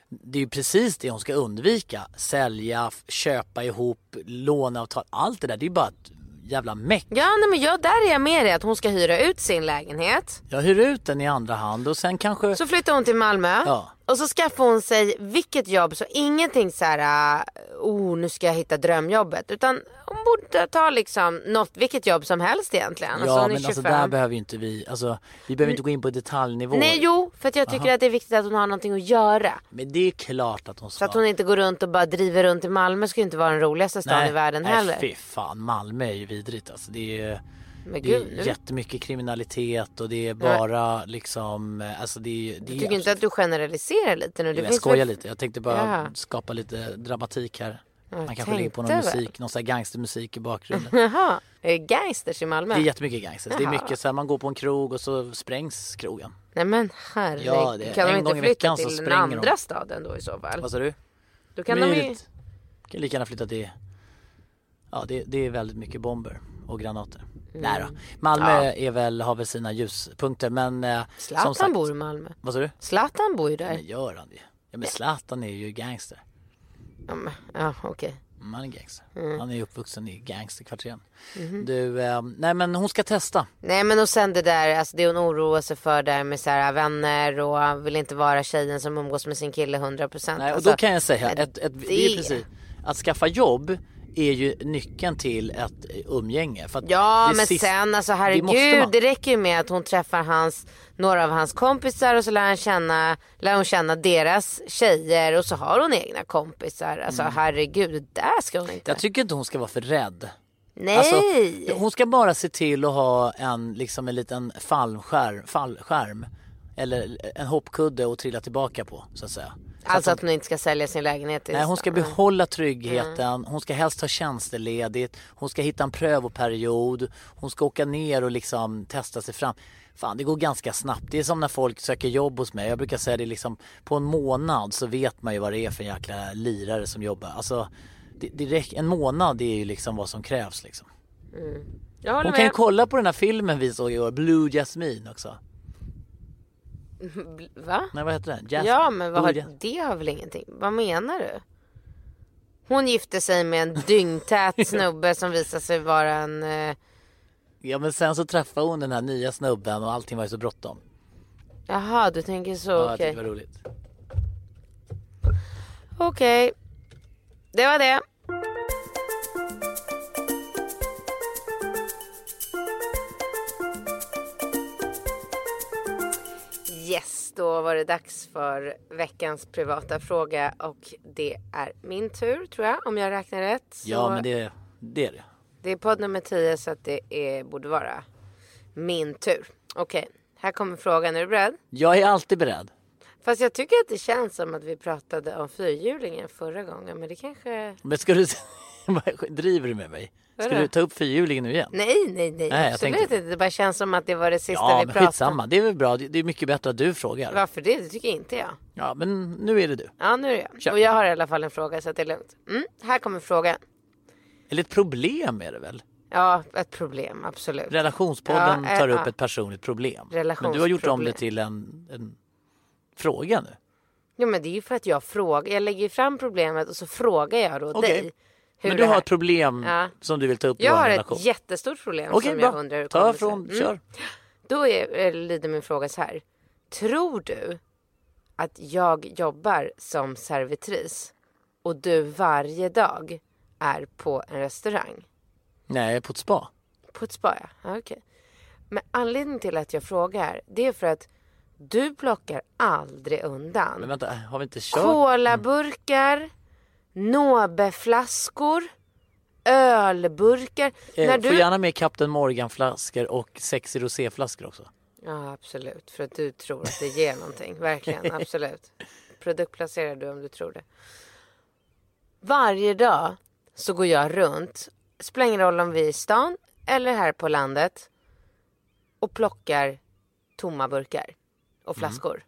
det är ju precis det hon ska undvika. Sälja, köpa ihop, låneavtal. Allt det där. Det är ju bara ett jävla meck. Ja nej, men jag, där är jag med dig att hon ska hyra ut sin lägenhet. Jag hyr ut den i andra hand och sen kanske... Så flyttar hon till Malmö. Ja. Och så skaffar hon sig vilket jobb, så ingenting så här, oh nu ska jag hitta drömjobbet. Utan hon borde ta liksom något, vilket jobb som helst egentligen. Alltså, Ja är men alltså 25. där behöver ju inte vi, alltså vi behöver inte gå in på detaljnivå. Nej jo, för att jag tycker att det är viktigt att hon har någonting att göra. Men det är klart att hon Så ska. att hon inte går runt och bara driver runt i Malmö ska ju inte vara den roligaste stan i världen nej, heller. fy fan, Malmö är ju vidrigt alltså. Det är, Men det gud, är nu, jättemycket kriminalitet och det är bara liksom, eh, alltså det är, det du tycker inte att du generaliserar lite nu? Det jag skojar väl- lite, jag tänkte bara Jaha. skapa lite dramatik här. Jag Man kanske lägger på någon väl. musik, någon sån här gangstermusik i bakgrunden. Jaha, är det gangsters i Malmö? Det är jättemycket gangsters. Det är Jaha. mycket så här, man går på en krog och så sprängs krogen. Nej men herregud, Ja, det kan de inte flytta till den spränger de. andra staden då i så fall? Vad sa du? Då kan de ju... Möjligt. Kan lika gärna flytta till... Ja, det, det är väldigt mycket bomber och granater. Nej då. Malmö Mm. Ja. är väl, har väl sina ljuspunkter men... eh, Zlatan sagt, bor i Malmö. Vad sa du? Zlatan bor ju där. Men gör han det? Ja men Zlatan är ju gangster. Ja, men- ja okej. Mm, Han är gangster. Mm. Han är uppvuxen i gangsterkvarteren. Mhm. Du, eh, nej men hon ska testa. Nej men och sen det där, alltså det hon oroar sig för där med så här vänner och vill inte vara tjejen som umgås med sin kille 100%. Nej, och alltså, då kan jag säga ett, ett, det är det- precis, att skaffa jobb är ju nyckeln till ett umgänge. För Ja det men sist- sen alltså det herregud man. det räcker ju med att hon träffar hans, några av hans kompisar och så lär, han känna, lär hon känna deras tjejer och så har hon egna kompisar. Alltså herregud, det där ska hon inte. Jag tycker inte hon ska vara för rädd. Nej! Alltså, hon ska bara se till att ha en, liksom en liten fallskärm, fallskärm eller en hoppkudde att trilla tillbaka på så att säga. Så alltså att hon inte ska sälja sin lägenhet i Nej, hon ska behålla tryggheten, hon ska helst ha tjänsteledigt, hon ska hitta en prövoperiod, hon ska åka ner och liksom testa sig fram. Fan, det går ganska snabbt. Det är som när folk söker jobb hos mig. Jag brukar säga det liksom, på en månad så vet man ju vad det är för en jäkla lirare som jobbar. Alltså, det, det räcker, en månad är ju liksom vad som krävs liksom. Håller Hon kan ju med. kolla på den här filmen vi såg igår, Blue Jasmine också. Va? Nej vad heter den? Jasmine. Ja men vad har, Jas- det har väl ingenting. Vad menar du? Hon gifte sig med en dyngtät snubbe som visade sig vara en... Eh, Ja men sen så träffade hon den här nya snubben och allting var ju så bråttom. jaha du tänker så, Ja, jag tyckte det var roligt. Okej. Det var det. Då var det dags för veckans privata fråga och det är min tur tror jag om jag räknar rätt. Så Ja men det, det är det. det är podd nummer 10 så att det är, borde vara min tur. Okej, här kommer frågan. Är du beredd? Jag är alltid beredd. Fast jag tycker att det känns som att vi pratade om fyrhjulingen förra gången. Men det kanske... Men ska du... Driver du med mig? Ska Vadå? du ta upp fyrhjulingen nu igen? Nej, nej, nej. Nej, absolut inte. Det bara känns som att det var det sista Ja vi men pratade om. skitsamma, det är väl bra. Det är mycket bättre att du frågar. Varför det? Det tycker inte jag. Ja men nu är det du. Ja, nu är det jag. Kör. Och jag har i alla fall en fråga så att det är lugnt. Mm, här kommer frågan. Eller ett problem är det väl? Ja, ett problem. Absolut. Relationspodden Ja, eh, tar upp ja. ett personligt problem. Men du har gjort om det till en, en fråga nu. Ja, men det är ju för att jag frågar. Jag lägger fram problemet och så frågar jag då Okej. dig. Hur Men du har ett problem Ja. som du vill ta upp i Jag vår har relation. ett jättestort problem Okej som bra, jag undrar hur ta från, Mm. kör. Då är, är, lyder min fråga så här. Tror du att jag jobbar som servitris och du varje dag är på en restaurang? Nej, på ett spa. På ett spa, ja. ja. Okej. Men anledningen till att jag frågar, det är för att du plockar aldrig undan Men vänta, har vi inte kört? Colaburkar, Nobeflaskor, ölburkar. Eh, När Får du... gärna med Kapten Morgan-flaskor och sexy roséflaskor också. Ja, absolut. För att du tror att det ger någonting. Verkligen, absolut. Produktplacerar du om du tror det. Varje dag så går jag runt, spelar ingen roll om vi är i stan eller här på landet och plockar tomma burkar och flaskor.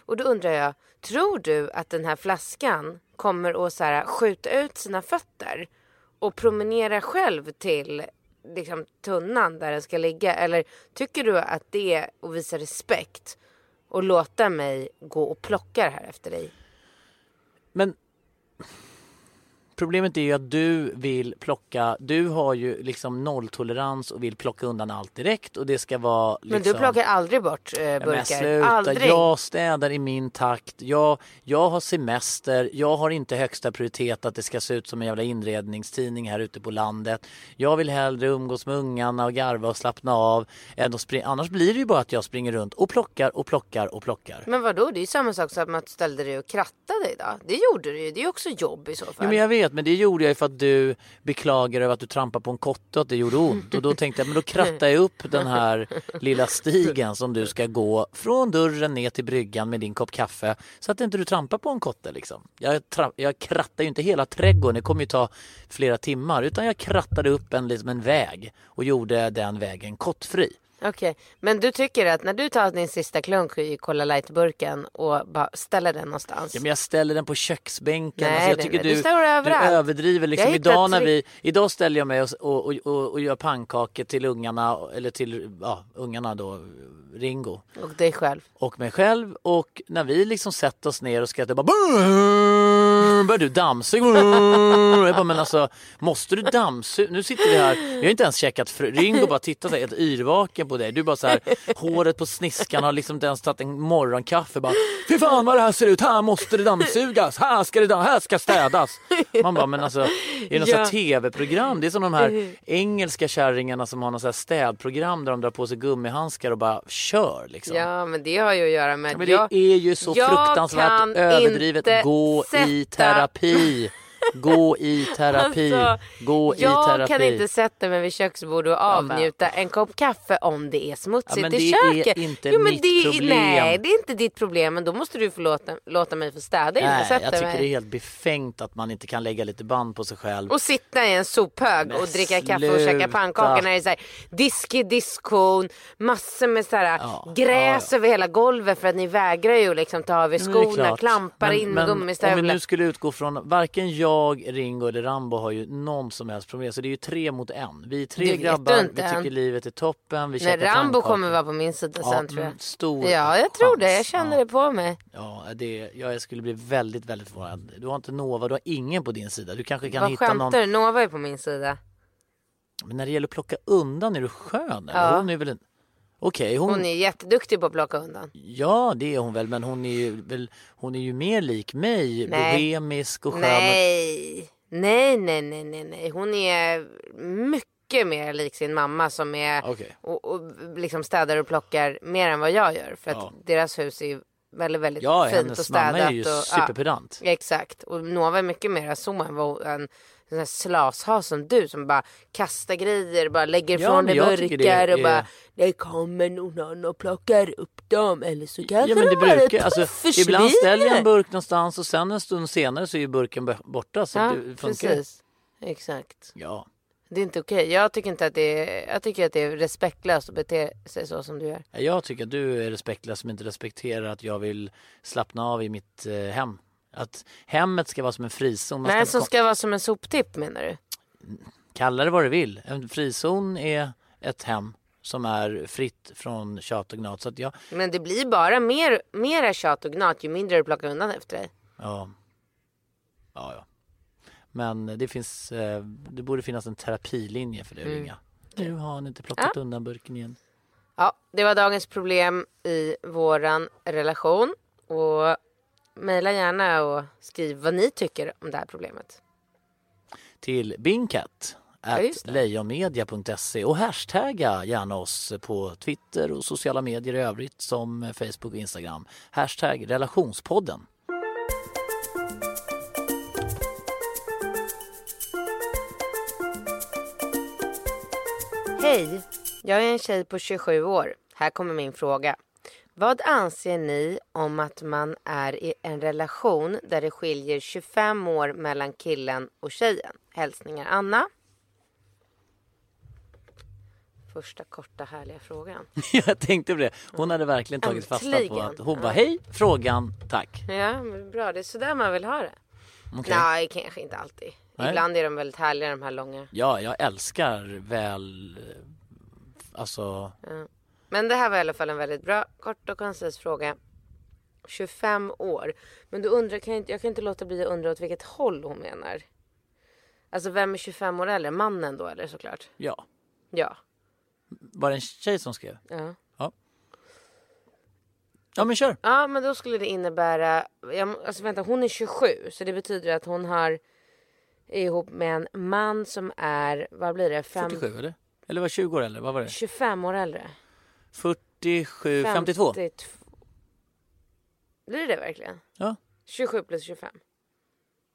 Och då undrar jag, tror du att den här flaskan kommer att så här, skjuta ut sina fötter och promenera själv till liksom, tunnan där den ska ligga? Eller tycker du att det är att visa respekt och låta mig gå och plocka det här efter dig? Men Problemet är ju att du vill plocka, du har ju liksom nolltolerans och vill plocka undan allt direkt och det ska vara liksom... Men du plockar aldrig bort eh, Ja, men burkar? sluta, aldrig? jag städar i min takt. Jag, jag har semester. Jag har inte högsta prioritet att det ska se ut som en jävla inredningstidning här ute på landet. Jag vill hellre umgås med ungarna och garva och slappna av. Än att springa. Annars blir det ju bara att jag springer runt och plockar och plockar och plockar. Men vadå, det är ju samma sak som att du ställde dig och krattade idag. Det gjorde du ju, det är ju också jobb i så fall. Jo, men jag vet, men det gjorde jag ju för att du beklagar över att du trampade på en kotte och att det gjorde ont. Och då tänkte jag, men då krattar jag upp den här lilla stigen som du ska gå från dörren ner till bryggan med din kopp kaffe. Så att inte du trampar på en kotte liksom. Jag, jag krattar ju inte hela trädgården, det kommer ju ta flera timmar. Utan jag krattade upp en, liksom en väg och gjorde den vägen kottfri. Okej, men du tycker att när du tar din sista klunk i Cola Light-burken och bara ställer den någonstans. Ja, men jag ställer den på köksbänken. Nej, alltså, jag tycker du du, du överdriver. Liksom. Idag, när vi, idag ställer jag mig och, och, och, och, gör pannkakor till ungarna, eller till ja, ungarna då, Ringo Och dig själv. och mig själv. Och när vi liksom sätter oss ner och skrattar bara börjar du dammsuga. Jag bara, men alltså måste du dammsuga? Nu sitter vi här, vi har inte ens checkat fr- Ringo bara tittar så här, helt yrvaken på dig. Du bara så här, håret på sniskan har liksom inte ens tagit en morgonkaffe. Bara, Fy fan vad det här ser ut, här måste det dammsugas, här ska det damm- här ska städas. Man bara, men alltså är det något Ja. tv-program? Det är som de här engelska kärringarna som har något så här städprogram där de drar på sig gummihandskar och bara kör liksom. Ja, men det har ju att göra med Ja, men jag... det är ju så jag fruktansvärt överdrivet. Gå i sätta- terapi. Gå i terapi. Alltså, Gå i jag terapi. kan inte sätta mig vid köksbordet och avnjuta en kopp kaffe om det är smutsigt Ja, men i det är köket. inte jo, men mitt det, problem. Nej, det är inte ditt problem. Men då måste du få låta, låta mig få städa innan jag sätter jag tycker mig. det är helt befängt att man inte kan lägga lite band på sig själv. Och sitta i en sophög Men och dricka kaffe och käka sluta. pannkakor när det är så här diskig diskon, massor med så här Ja, gräs ja, över hela golvet för att ni vägrar ju liksom ta av er det skorna, klampar Men- in men Om vi gummistövlar. nu skulle utgå från, varken jag, Ringo eller Rambo har ju någon som helst problem. Så det är ju tre mot en. Vi är tre grabbar, vi tycker livet är toppen, vi Nej, Rambo kommer vara på min sida Ja, sen tror jag. mm, stor Ja, jag tror det. Jag känner Ja. det på mig. Ja, det, jag skulle bli väldigt, väldigt förvånad. Du har inte Nova, du har ingen på din sida. Du kanske kan Vad hitta skämtar någon. du? Nova är på min sida. Men när det gäller att plocka undan är du skön. eller? Ja. Hon är väl en... Okej, hon... Hon är jätteduktig på att plocka undan. Ja, det är hon väl. Men hon är ju, väl... hon är ju mer lik mig. Nej. Bohemisk och skön. Nej. nej, nej, nej, nej, nej. Hon är mycket mer lik sin mamma som är Okej. och, och liksom städar och plockar mer än vad jag gör. För att Ja. deras hus är väldigt, väldigt Ja, fint och hennes mamma städat. är ju och, ja, superpedant. exakt. Och Nova är mycket mer så än vad en sån här slashas som du som bara kastar grejer, bara lägger Ja, från men dig burkar och är- bara det kommer någon annan och plockar upp dem eller så kanske Ja men det de bara brukar, alltså, försvinner. ibland ställer jag en burk någonstans och sen en stund senare så är ju burken borta. Så Ja, det funkar. precis. Exakt. Ja. Det är inte okej. Jag tycker inte att det är, jag tycker att det är respektlöst att bete sig så som du gör. Jag tycker att du är respektlös som inte respekterar att jag vill slappna av i mitt eh, hem. Att hemmet ska vara som en frizon. Man Nej, som ska vara som en soptipp menar du? Kalla det vad du vill. En frizon är ett hem som är fritt från tjat och gnat. Så att jag, Men det blir bara mer, mera tjat och gnat ju mindre du plockar undan efter dig. ja. Ja, ja. Men det finns, eh, det borde finnas en terapilinje för det Mm. ringa. Nu har han inte plockat undan burken igen. Ja, det var dagens problem i våran relation. Och mejla gärna och skriv vad ni tycker om det här problemet. till bingcat lejonmedia.se och hashtagga gärna oss på Twitter och sociala medier i övrigt som Facebook och Instagram. Hashtag relationspodden. Hej! Jag är en tjej på 27 år. Här kommer min fråga. Vad anser ni om att man är i en relation där det skiljer 25 år mellan killen och tjejen? Hälsningar Anna. Första korta härliga frågan. Jag tänkte på det. Hon hade verkligen tagit fasta på att hon bara hej, frågan, tack. Ja, men bra. Det är sådär man vill ha det. Okej. Nej, kanske inte alltid. Nej. Ibland är de väldigt härliga de här långa. Ja, jag älskar väl, eh, alltså, Men det här var i alla fall en väldigt bra, kort och koncis fråga. 25 år. Men du undrar, kan jag, inte, jag kan inte låta bli att undra åt vilket håll hon menar. Alltså vem är 25 år äldre? Mannen då eller såklart? ja. Ja. Var det en tjej som skrev? Ja, Ja men kör! ja men då skulle det innebära, jag, alltså vänta hon är 27 så det betyder att hon har är ihop med en man som är, vad blir det? Fem, 47 eller? Eller var 20 år eller vad var det? 25 år äldre. 47, 52? 52. Blir det verkligen? Ja. 27 plus 25.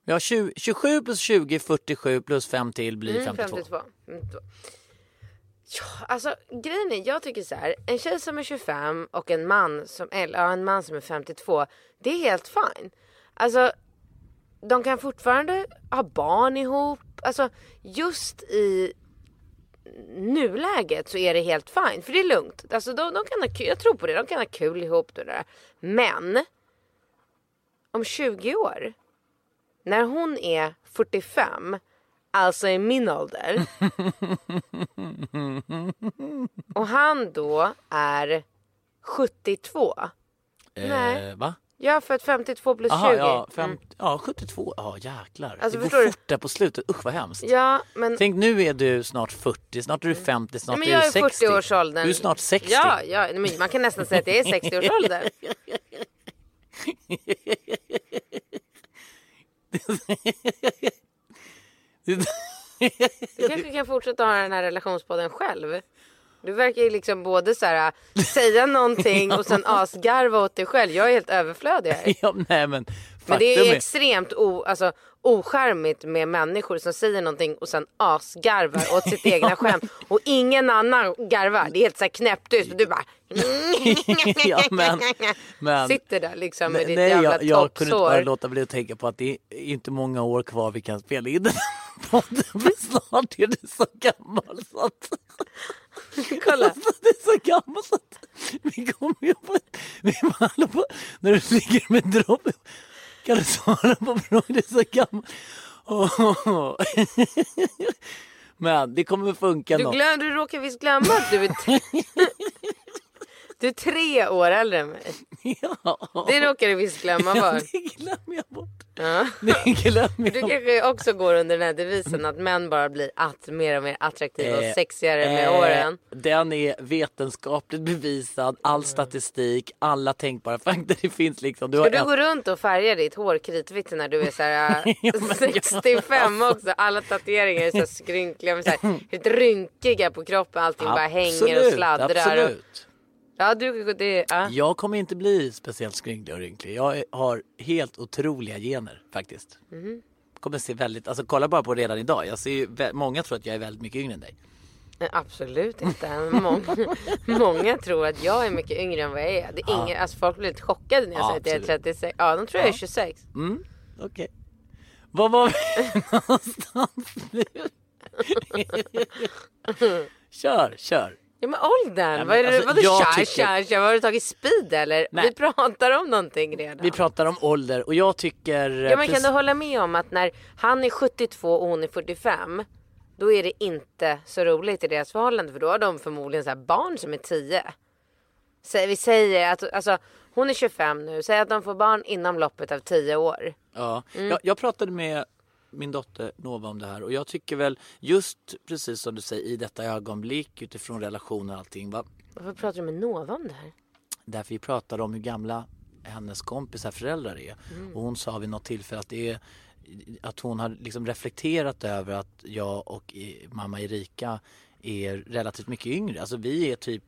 Ja, 20, 27 plus 20, 47 plus 5 till blir Mm, 52. 52. 52. Ja, alltså grejen är, jag tycker så här. En tjej som är 25 och en man som, eller, ja, en man som är 52. Det är helt fine. Alltså, de kan fortfarande ha barn ihop. Alltså, just i nuläget så är det helt fine. För det är lugnt. Alltså, de, de kan ha kul, jag tror på det. De kan ha kul ihop. Det där. Men om 20 år, när hon är 45, alltså i min ålder. och han då är 72. Nej. Eh, va? Ja, för att 52 plus Aha, 20. ja, fem, Mm. ja, 72. Ja, jäklar. Alltså, det går fort där på slutet. Usch vad hemskt. Ja, men Tänk nu är du snart 40, snart är du 50, snart Nej, är men du jag är 60. 40-årsåldern. Du är snart 60. Ja, ja men man kan nästan säga att det är 60-årsåldern. Du kanske kan fortsätta ha den här relationspodden själv. Du verkar ju liksom både så här, säga någonting och sen asgarva åt dig själv. Jag är helt överflödig här. ja, nej men Men det är extremt o, alltså, ocharmigt med människor som säger någonting och sen asgarvar åt sitt egna skämt. Och ingen annan garvar. Det är helt så här knäpptyst och du bara... ja, men, men Sitter där liksom med nej, ditt jävla jag, jag kunde inte bara låta bli att tänka på att det är inte många år kvar vi kan spela in den här podden. För snart är du så gammal så att... Kolla. Så det är så gammal så att vi kommer ju på... Vi håller på när du ligger med dropp. Kan du svara på frågan? Du är så gammal. Åh. Men det kommer funka Du, glöm, du råkar visst glömma att du är, du är tre år äldre än mig. Ja, Det råkar du visst glömma var. det glömmer jag bort. Ja. Det glömmer Du jag bort. kanske också går under den här devisen att män bara blir att, mer och mer attraktiva och Eh, sexigare med Eh, åren. Den är vetenskapligt bevisad, all statistik, alla tänkbara fakta det finns liksom. Du Ska du en- gå runt och färga ditt hår kritvitt när du är så här, Ja, jag- 65 också? Alla tatueringar är så skrynkliga, med så här, rynkiga på kroppen. Allting bara hänger och Absolut, sladdrar. Och, Absolut. Ja, du, det, ja. Jag kommer inte bli speciellt skrynklig och rynklig. Jag har helt otroliga gener faktiskt. Mhm. Kommer se väldigt, alltså kolla bara på redan idag. Jag ser många tror att jag är väldigt mycket yngre än dig. Absolut inte. Många, många tror att jag är mycket yngre än vad jag är. Det är ingen, alltså folk blir lite chockade när jag Ja, säger att jag är absolut. 36. Ja, de tror jag är 26. Mm, okej. Vad var vi någonstans nu? kör, kör. Ja men åldern, men vad är det, alltså, vadå tja tycker- tja har du tagit speed eller? Nej. Vi pratar om någonting redan. Vi pratar om ålder och jag tycker... eh, Ja men kan du hålla med om att när han är 72 och hon är 45 då är det inte så roligt i deras förhållande för då har de förmodligen så barn som är 10. Så vi säger att alltså, hon är 25 nu, säg att de får barn inom loppet av 10 år. Ja, Mm. jag, jag pratade med min dotter Nova om det här och jag tycker väl just precis som du säger i detta ögonblick utifrån relationer och allting. Va? Varför pratar du med Nova om det här? Därför vi pratade om hur gamla hennes kompisar föräldrar är. Mm. Och hon sa vid något tillfälle att det är att hon har liksom reflekterat över att jag och mamma Erika är relativt mycket yngre. Alltså vi är typ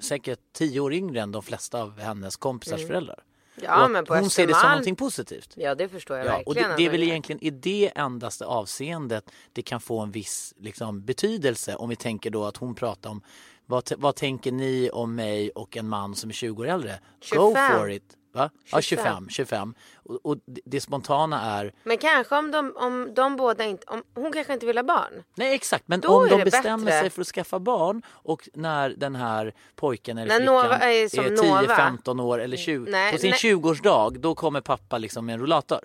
säkert tio år yngre än de flesta av hennes kompisars föräldrar. Ja Och men på hon ser det som någonting positivt. Ja det förstår jag Ja, verkligen. och det, det är väl gör. egentligen i det endaste avseendet det kan få en viss liksom, betydelse om vi tänker då att hon pratar om vad, vad tänker ni om mig och en man som är 20 år äldre? Go 25. for it! Va? Ja, 25. 25. 25. Och, och det, spontana är, Men kanske om de, om de båda inte, om hon kanske inte vill ha barn. nej exakt, men Då om är de bestämmer bättre. sig för att skaffa barn och när den här pojken eller När flickan Nova är som 10, Nova. 15 år eller 20, Nej, på sin nej. 20-årsdag då kommer pappa liksom med en rollator.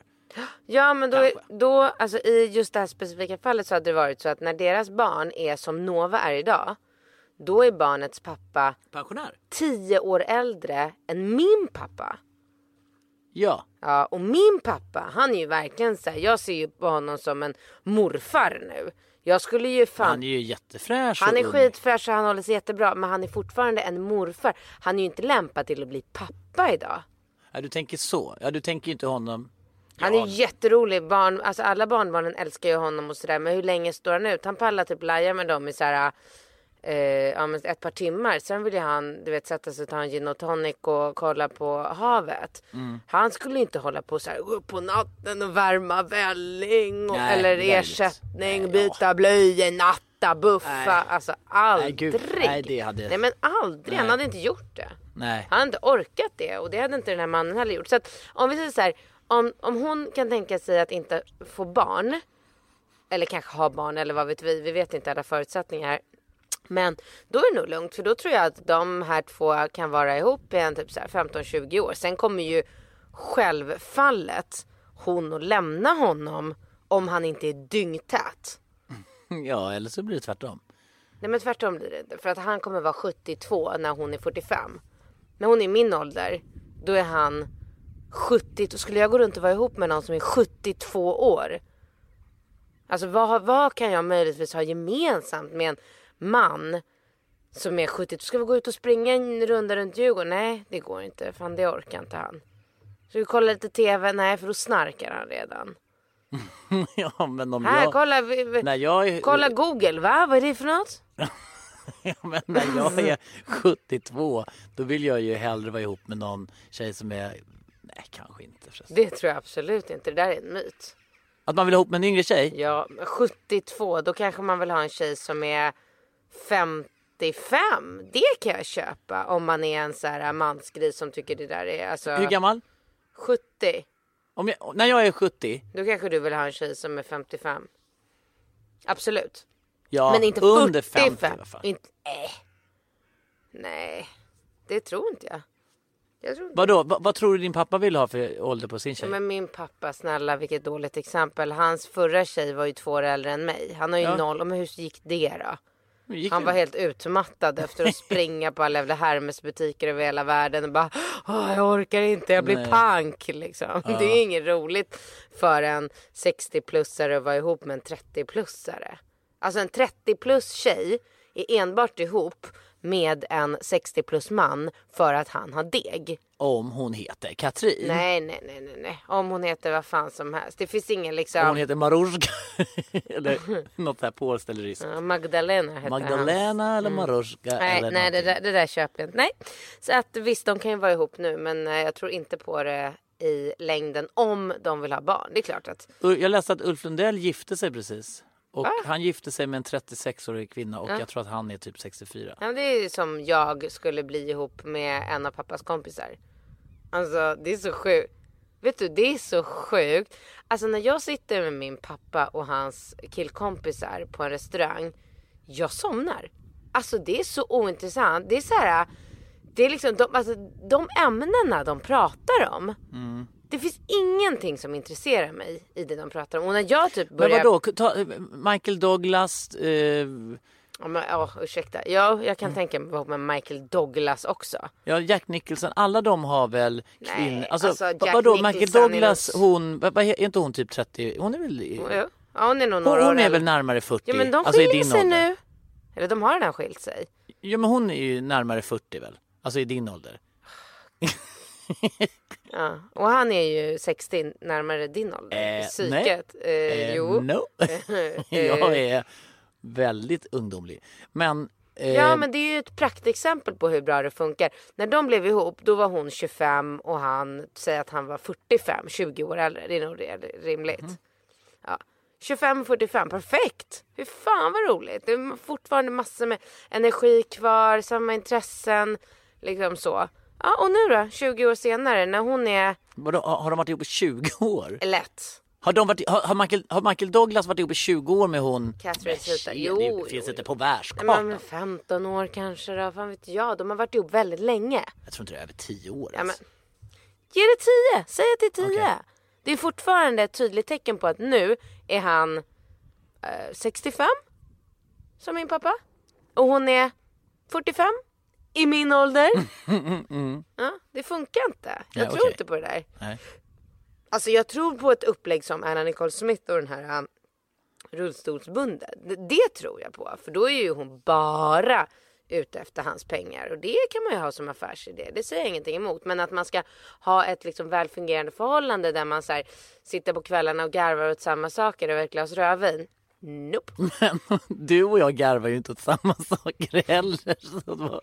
Ja men då, Kanske. då alltså i just det här specifika fallet så hade det varit så att när deras barn är som Nova är idag. Då är barnets pappa Pensionär? 10 år äldre än min pappa. Ja. Ja och min pappa han är ju verkligen så här, jag ser ju på honom som en morfar nu. Jag skulle ju fan Han är ju jättefräsch Han är ung. skitfräsch och han håller sig jättebra men han är fortfarande en morfar. Han är ju inte lämpad till att bli pappa idag. Ja, du tänker så. Ja, du tänker ju inte honom... Han är jätterolig. Barn, alltså alla barnbarnen älskar ju honom och sådär. Men hur länge står han ut? Han pallar typ laja med dem i såhär eh, ja, men ett par timmar. Sen vill ju han du vet, sätta sig och ta en gin och tonic och kolla på havet. Mm. Han skulle inte hålla på så här gå upp på natten och värma välling. Och, Nej, eller väldigt. ersättning, Nej, byta blöjor, natta, buffa. Nej. Alltså aldrig. Nej, det hade- Nej men aldrig. Han Nej. hade inte gjort det. Nej. Han hade inte orkat det och det hade inte den här mannen heller gjort. Så att om vi säger så här, om, om hon kan tänka sig att inte få barn. Eller kanske ha barn eller vad vet vi. Vi vet inte alla förutsättningar. Men då är det nog lugnt för då tror jag att de här två kan vara ihop i en typ så här 15-20 år. Sen kommer ju självfallet hon att lämna honom om han inte är dyngtät. Ja, eller så blir det tvärtom. Nej men tvärtom blir det inte. För att han kommer vara 72 när hon är 45. När hon är min ålder, då är han 70. Då skulle jag gå runt och vara ihop med någon som är 72 år. Alltså vad, vad kan jag möjligtvis ha gemensamt med en man som är 70? Ska vi gå ut och springa en runda runt Djurgården? Nej, det går inte. Fan det orkar inte han. Ska vi kolla lite TV? Nej, för då snarkar han redan. ja, men om Här, jag... kolla. Vi, vi, När jag är... kolla Google. Va? Vad är det för något? Ja, men när jag är 72 då vill jag ju hellre vara ihop med någon tjej som är... Nej, kanske inte förresten. Det tror jag absolut inte. Det där är en myt. Att man vill ha ihop med en yngre tjej? Ja, men 72, då kanske man vill ha en tjej som är 55. Det kan jag köpa om man är en så här mansgris som tycker det där är alltså Hur gammal? 70. Om jag, när jag är 70? Då kanske du vill ha en tjej som är 55. Absolut. Ja, men inte under 45. 50 i alla fall. Inte, äh. Nej, det tror inte jag. Jag tror inte. Vadå, vad, vad tror du din pappa vill ha för ålder på sin tjej? Men min pappa, snälla vilket dåligt exempel. Hans förra tjej var ju två år äldre än mig. Han har ju Ja. noll. Men hur gick det då? Han var helt utmattad efter att springa på alla jävla Hermes butiker över hela världen och bara Åh, jag orkar inte, jag blir Nej. pank liksom. Det är inget roligt för en 60-plussare att vara ihop med en 30-plussare. Alltså en 30 plus tjej är enbart ihop med en 60 plus man för att han har deg. Om hon heter Katrin. Nej, nej, nej, nej, nej. Om hon heter vad fan som helst. Det finns ingen Om liksom. hon heter Maruska. eller något här polskt eller ryskt. Ja, Magdalena heter. Magdalena eller Maruska Nej, eller nej det, där, det där köper jag inte. Nej. Så att visst, de kan ju vara ihop nu men eh, jag tror inte på det i längden om de vill ha barn. Det är klart att Jag läste att Ulf Lundell gifte sig precis. Och han gifte sig med en 36-årig kvinna och jag tror att han är typ 64. ja, det är som jag skulle bli ihop med en av pappas kompisar. Alltså det är så sjukt. Vet du, det är så sjukt. Alltså när jag sitter med min pappa och hans killkompisar på en restaurang. Jag somnar. Alltså det är så ointressant. Det är så här. Det är liksom de, alltså, de ämnena de pratar om. Det finns ingenting som intresserar mig i det de pratar om. Och när jag typ Men börjar... vadå, ta, Michael Douglas, eh, Ja, men, ja, ursäkta. Ja, jag kan tänka mig med Michael Douglas också. ja, Jack Nicholson, alla de har väl Nej, kvinnor. Alltså, alltså, va- Jack vadå, Nicholson Michael är Douglas, nog- hon, vad, vad, är inte hon typ 30? Hon är väl. Ja, hon är nog hon, några år hon är väl närmare 40? Ja, men de alltså skiljer sig ålder. nu. Eller de har redan skilt sig. Ja men hon är ju närmare 40 väl? Alltså i din ålder. Ja. Och han är ju 60 närmare din ålder. Eh, Psyket. Eh, Eh, jo. No. jag är väldigt ungdomlig. Men, eh, Ja men det är ju ett praktexempel på hur bra det funkar. När de blev ihop då var hon 25 och han säger att han var 45, 20 år äldre. Det är nog rimligt. Mhm. Ja. 25-45, perfekt! Hur fan vad roligt. Det är fortfarande massor med energi kvar, samma intressen. Liksom så. Ja och nu då, 20 år senare när hon är vadå, har de varit ihop i 20 år? lätt. Har, de varit, har, har, Michael, har Michael Douglas varit ihop i 20 år med hon? Catherine shit, Jo, Det jo, finns jo. inte på världskartan. men 15 år kanske då, fan vet jag. De har varit ihop väldigt länge. Jag tror inte det är över 10 år Ja, men, ge det 10, säg att det är 10. Okej. Det är fortfarande ett tydligt tecken på att nu är han eh, 65 som min pappa och hon är 45 i min ålder. Ja, det funkar inte. Jag Ja, tror okej. inte på det där. Nej. Alltså jag tror på ett upplägg som Anna Nicole Smith och den här um, rullstolsbunden. Det, det tror jag på. För då är ju hon bara ute efter hans pengar. Och det kan man ju ha som affärsidé. Det säger jag ingenting emot. Men att man ska ha ett liksom välfungerande förhållande där man så här, sitter på kvällarna och garvar åt samma saker över ett glas rödvin. Nope. Men du och jag garvar ju inte åt samma saker heller. Så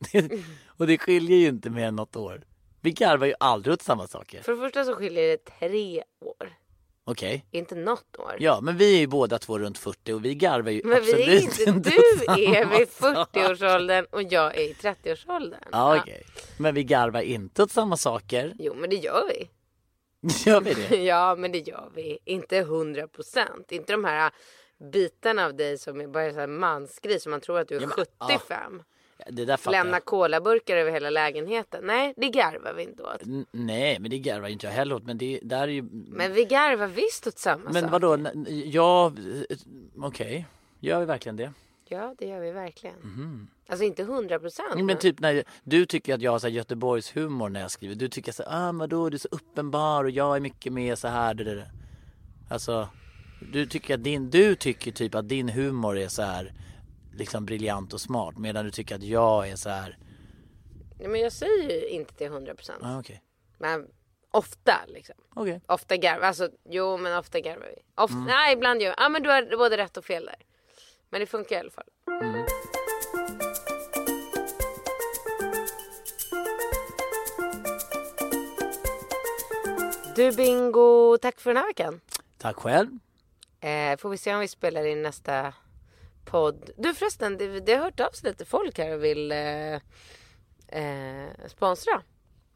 det och det skiljer ju inte mer än något år. Vi garvar ju aldrig åt samma saker. För det första så skiljer det tre år. Okej. Inte något år. Ja, men vi är ju båda två runt 40 och vi garvar ju Men absolut vi är inte, inte du samma är vid saker. 40-årsåldern och jag är i 30-årsåldern. Ja, okej. Men vi garvar inte åt samma saker. Jo men det gör vi. Gör vi det? Ja men det gör vi. Inte 100 procent. Inte de här bitarna av dig som är bara så här mansgris som man tror att du är Ja, men, 75. Det där fattar Lämna jag. colaburkar över hela lägenheten. Nej det garvar vi inte åt. N- Nej, men det garvar inte jag heller åt. Men det där är ju... Men vi garvar visst åt samma Men sak. vadå? N- Ja, eh, okej. Gör vi verkligen det? Ja det gör vi verkligen. Alltså inte 100 procent. Mhm. Men typ när du tycker att jag har så här Göteborgs humor när jag skriver. Du tycker så här, ah, men då är du så uppenbar och jag är mycket mer så här. Det, det, det. Alltså, du tycker att din, du tycker typ att din humor är så här liksom briljant och smart medan du tycker att jag är så här. Nej, men jag säger ju inte till 100 procent. Ah, okej. Men ofta liksom. Okej. Ofta garvar, alltså jo men ofta garvar vi. Ofta, Mm. Nej ibland gör vi. Ja men du har både rätt och fel där. Men det funkar i alla fall. Mm. Du Bingo, tack för den här veckan. Tack själv. Eh, får vi se om vi spelar in nästa podd. Du förresten, det, det har hört av sig lite folk här och vill eh, eh, sponsra.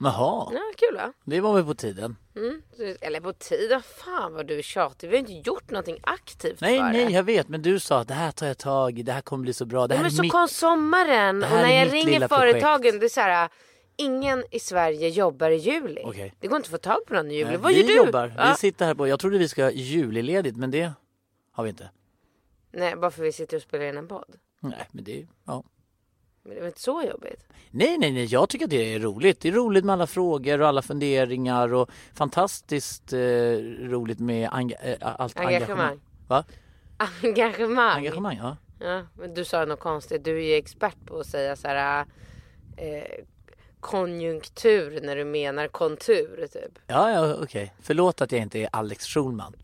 Jaha, Ja, kul va? det var väl på tiden. Mm. Eller på tiden, fan vad du är tjatig. Vi har inte gjort någonting aktivt Nej, för nej, det. jag vet. Men du sa att det här tar jag tag i. Det här kommer bli så bra. Det här men är så mitt... kom sommaren och när är jag ringer företagen projekt. det är så här. Ingen i Sverige jobbar i juli. Okej. Det går inte att få tag på någon i juli. Nej, Vad vi gör du? jobbar. Ja. Vi sitter här på... Jag trodde vi ska ha juliledigt, men det har vi inte. Nej, bara för vi sitter och spelar in en podd. Nej, men det... Ja. Men det är väl inte så jobbigt? Nej, nej, nej. Jag tycker att det är roligt. Det är roligt med alla frågor och alla funderingar och fantastiskt eh, roligt med enga- eh, allt engagemang. Engagemang. Va? Engagemang. Engagemang, ja. Ja, men du sa något konstigt. Du är ju expert på att säga så här. Eh, konjunktur när du menar kontur typ. Ja, ja, okej. Förlåt att jag inte är Alex Schulman.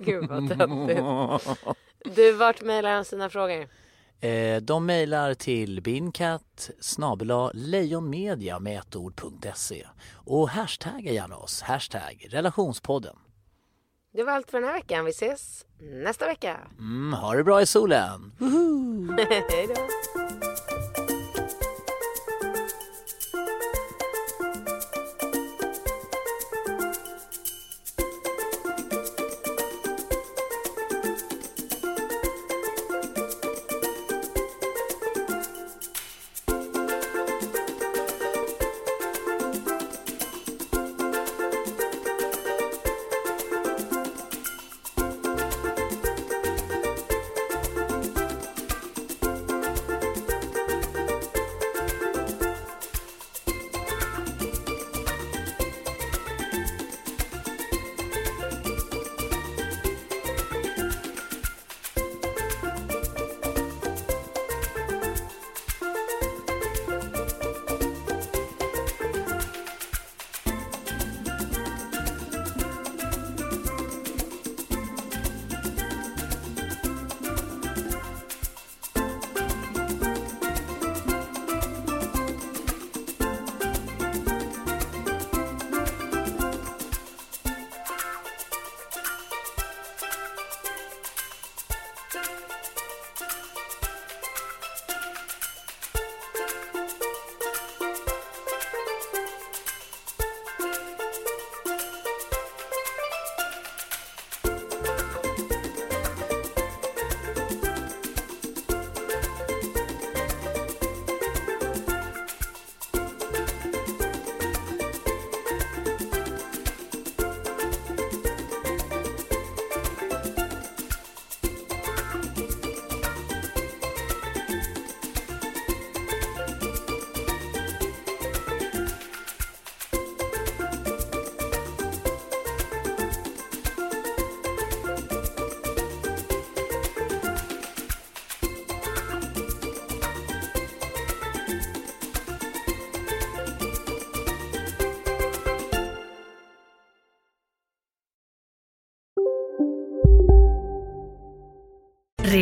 Gud vad töntigt. Du, vart mejlar han sina frågor? Eh, de mejlar till binkat lejonmedia med ett ord.se och hashtagga gärna oss. Hashtag relationspodden. Det var allt för den här veckan. Vi ses nästa vecka. Mm, ha det bra i solen. Hej då.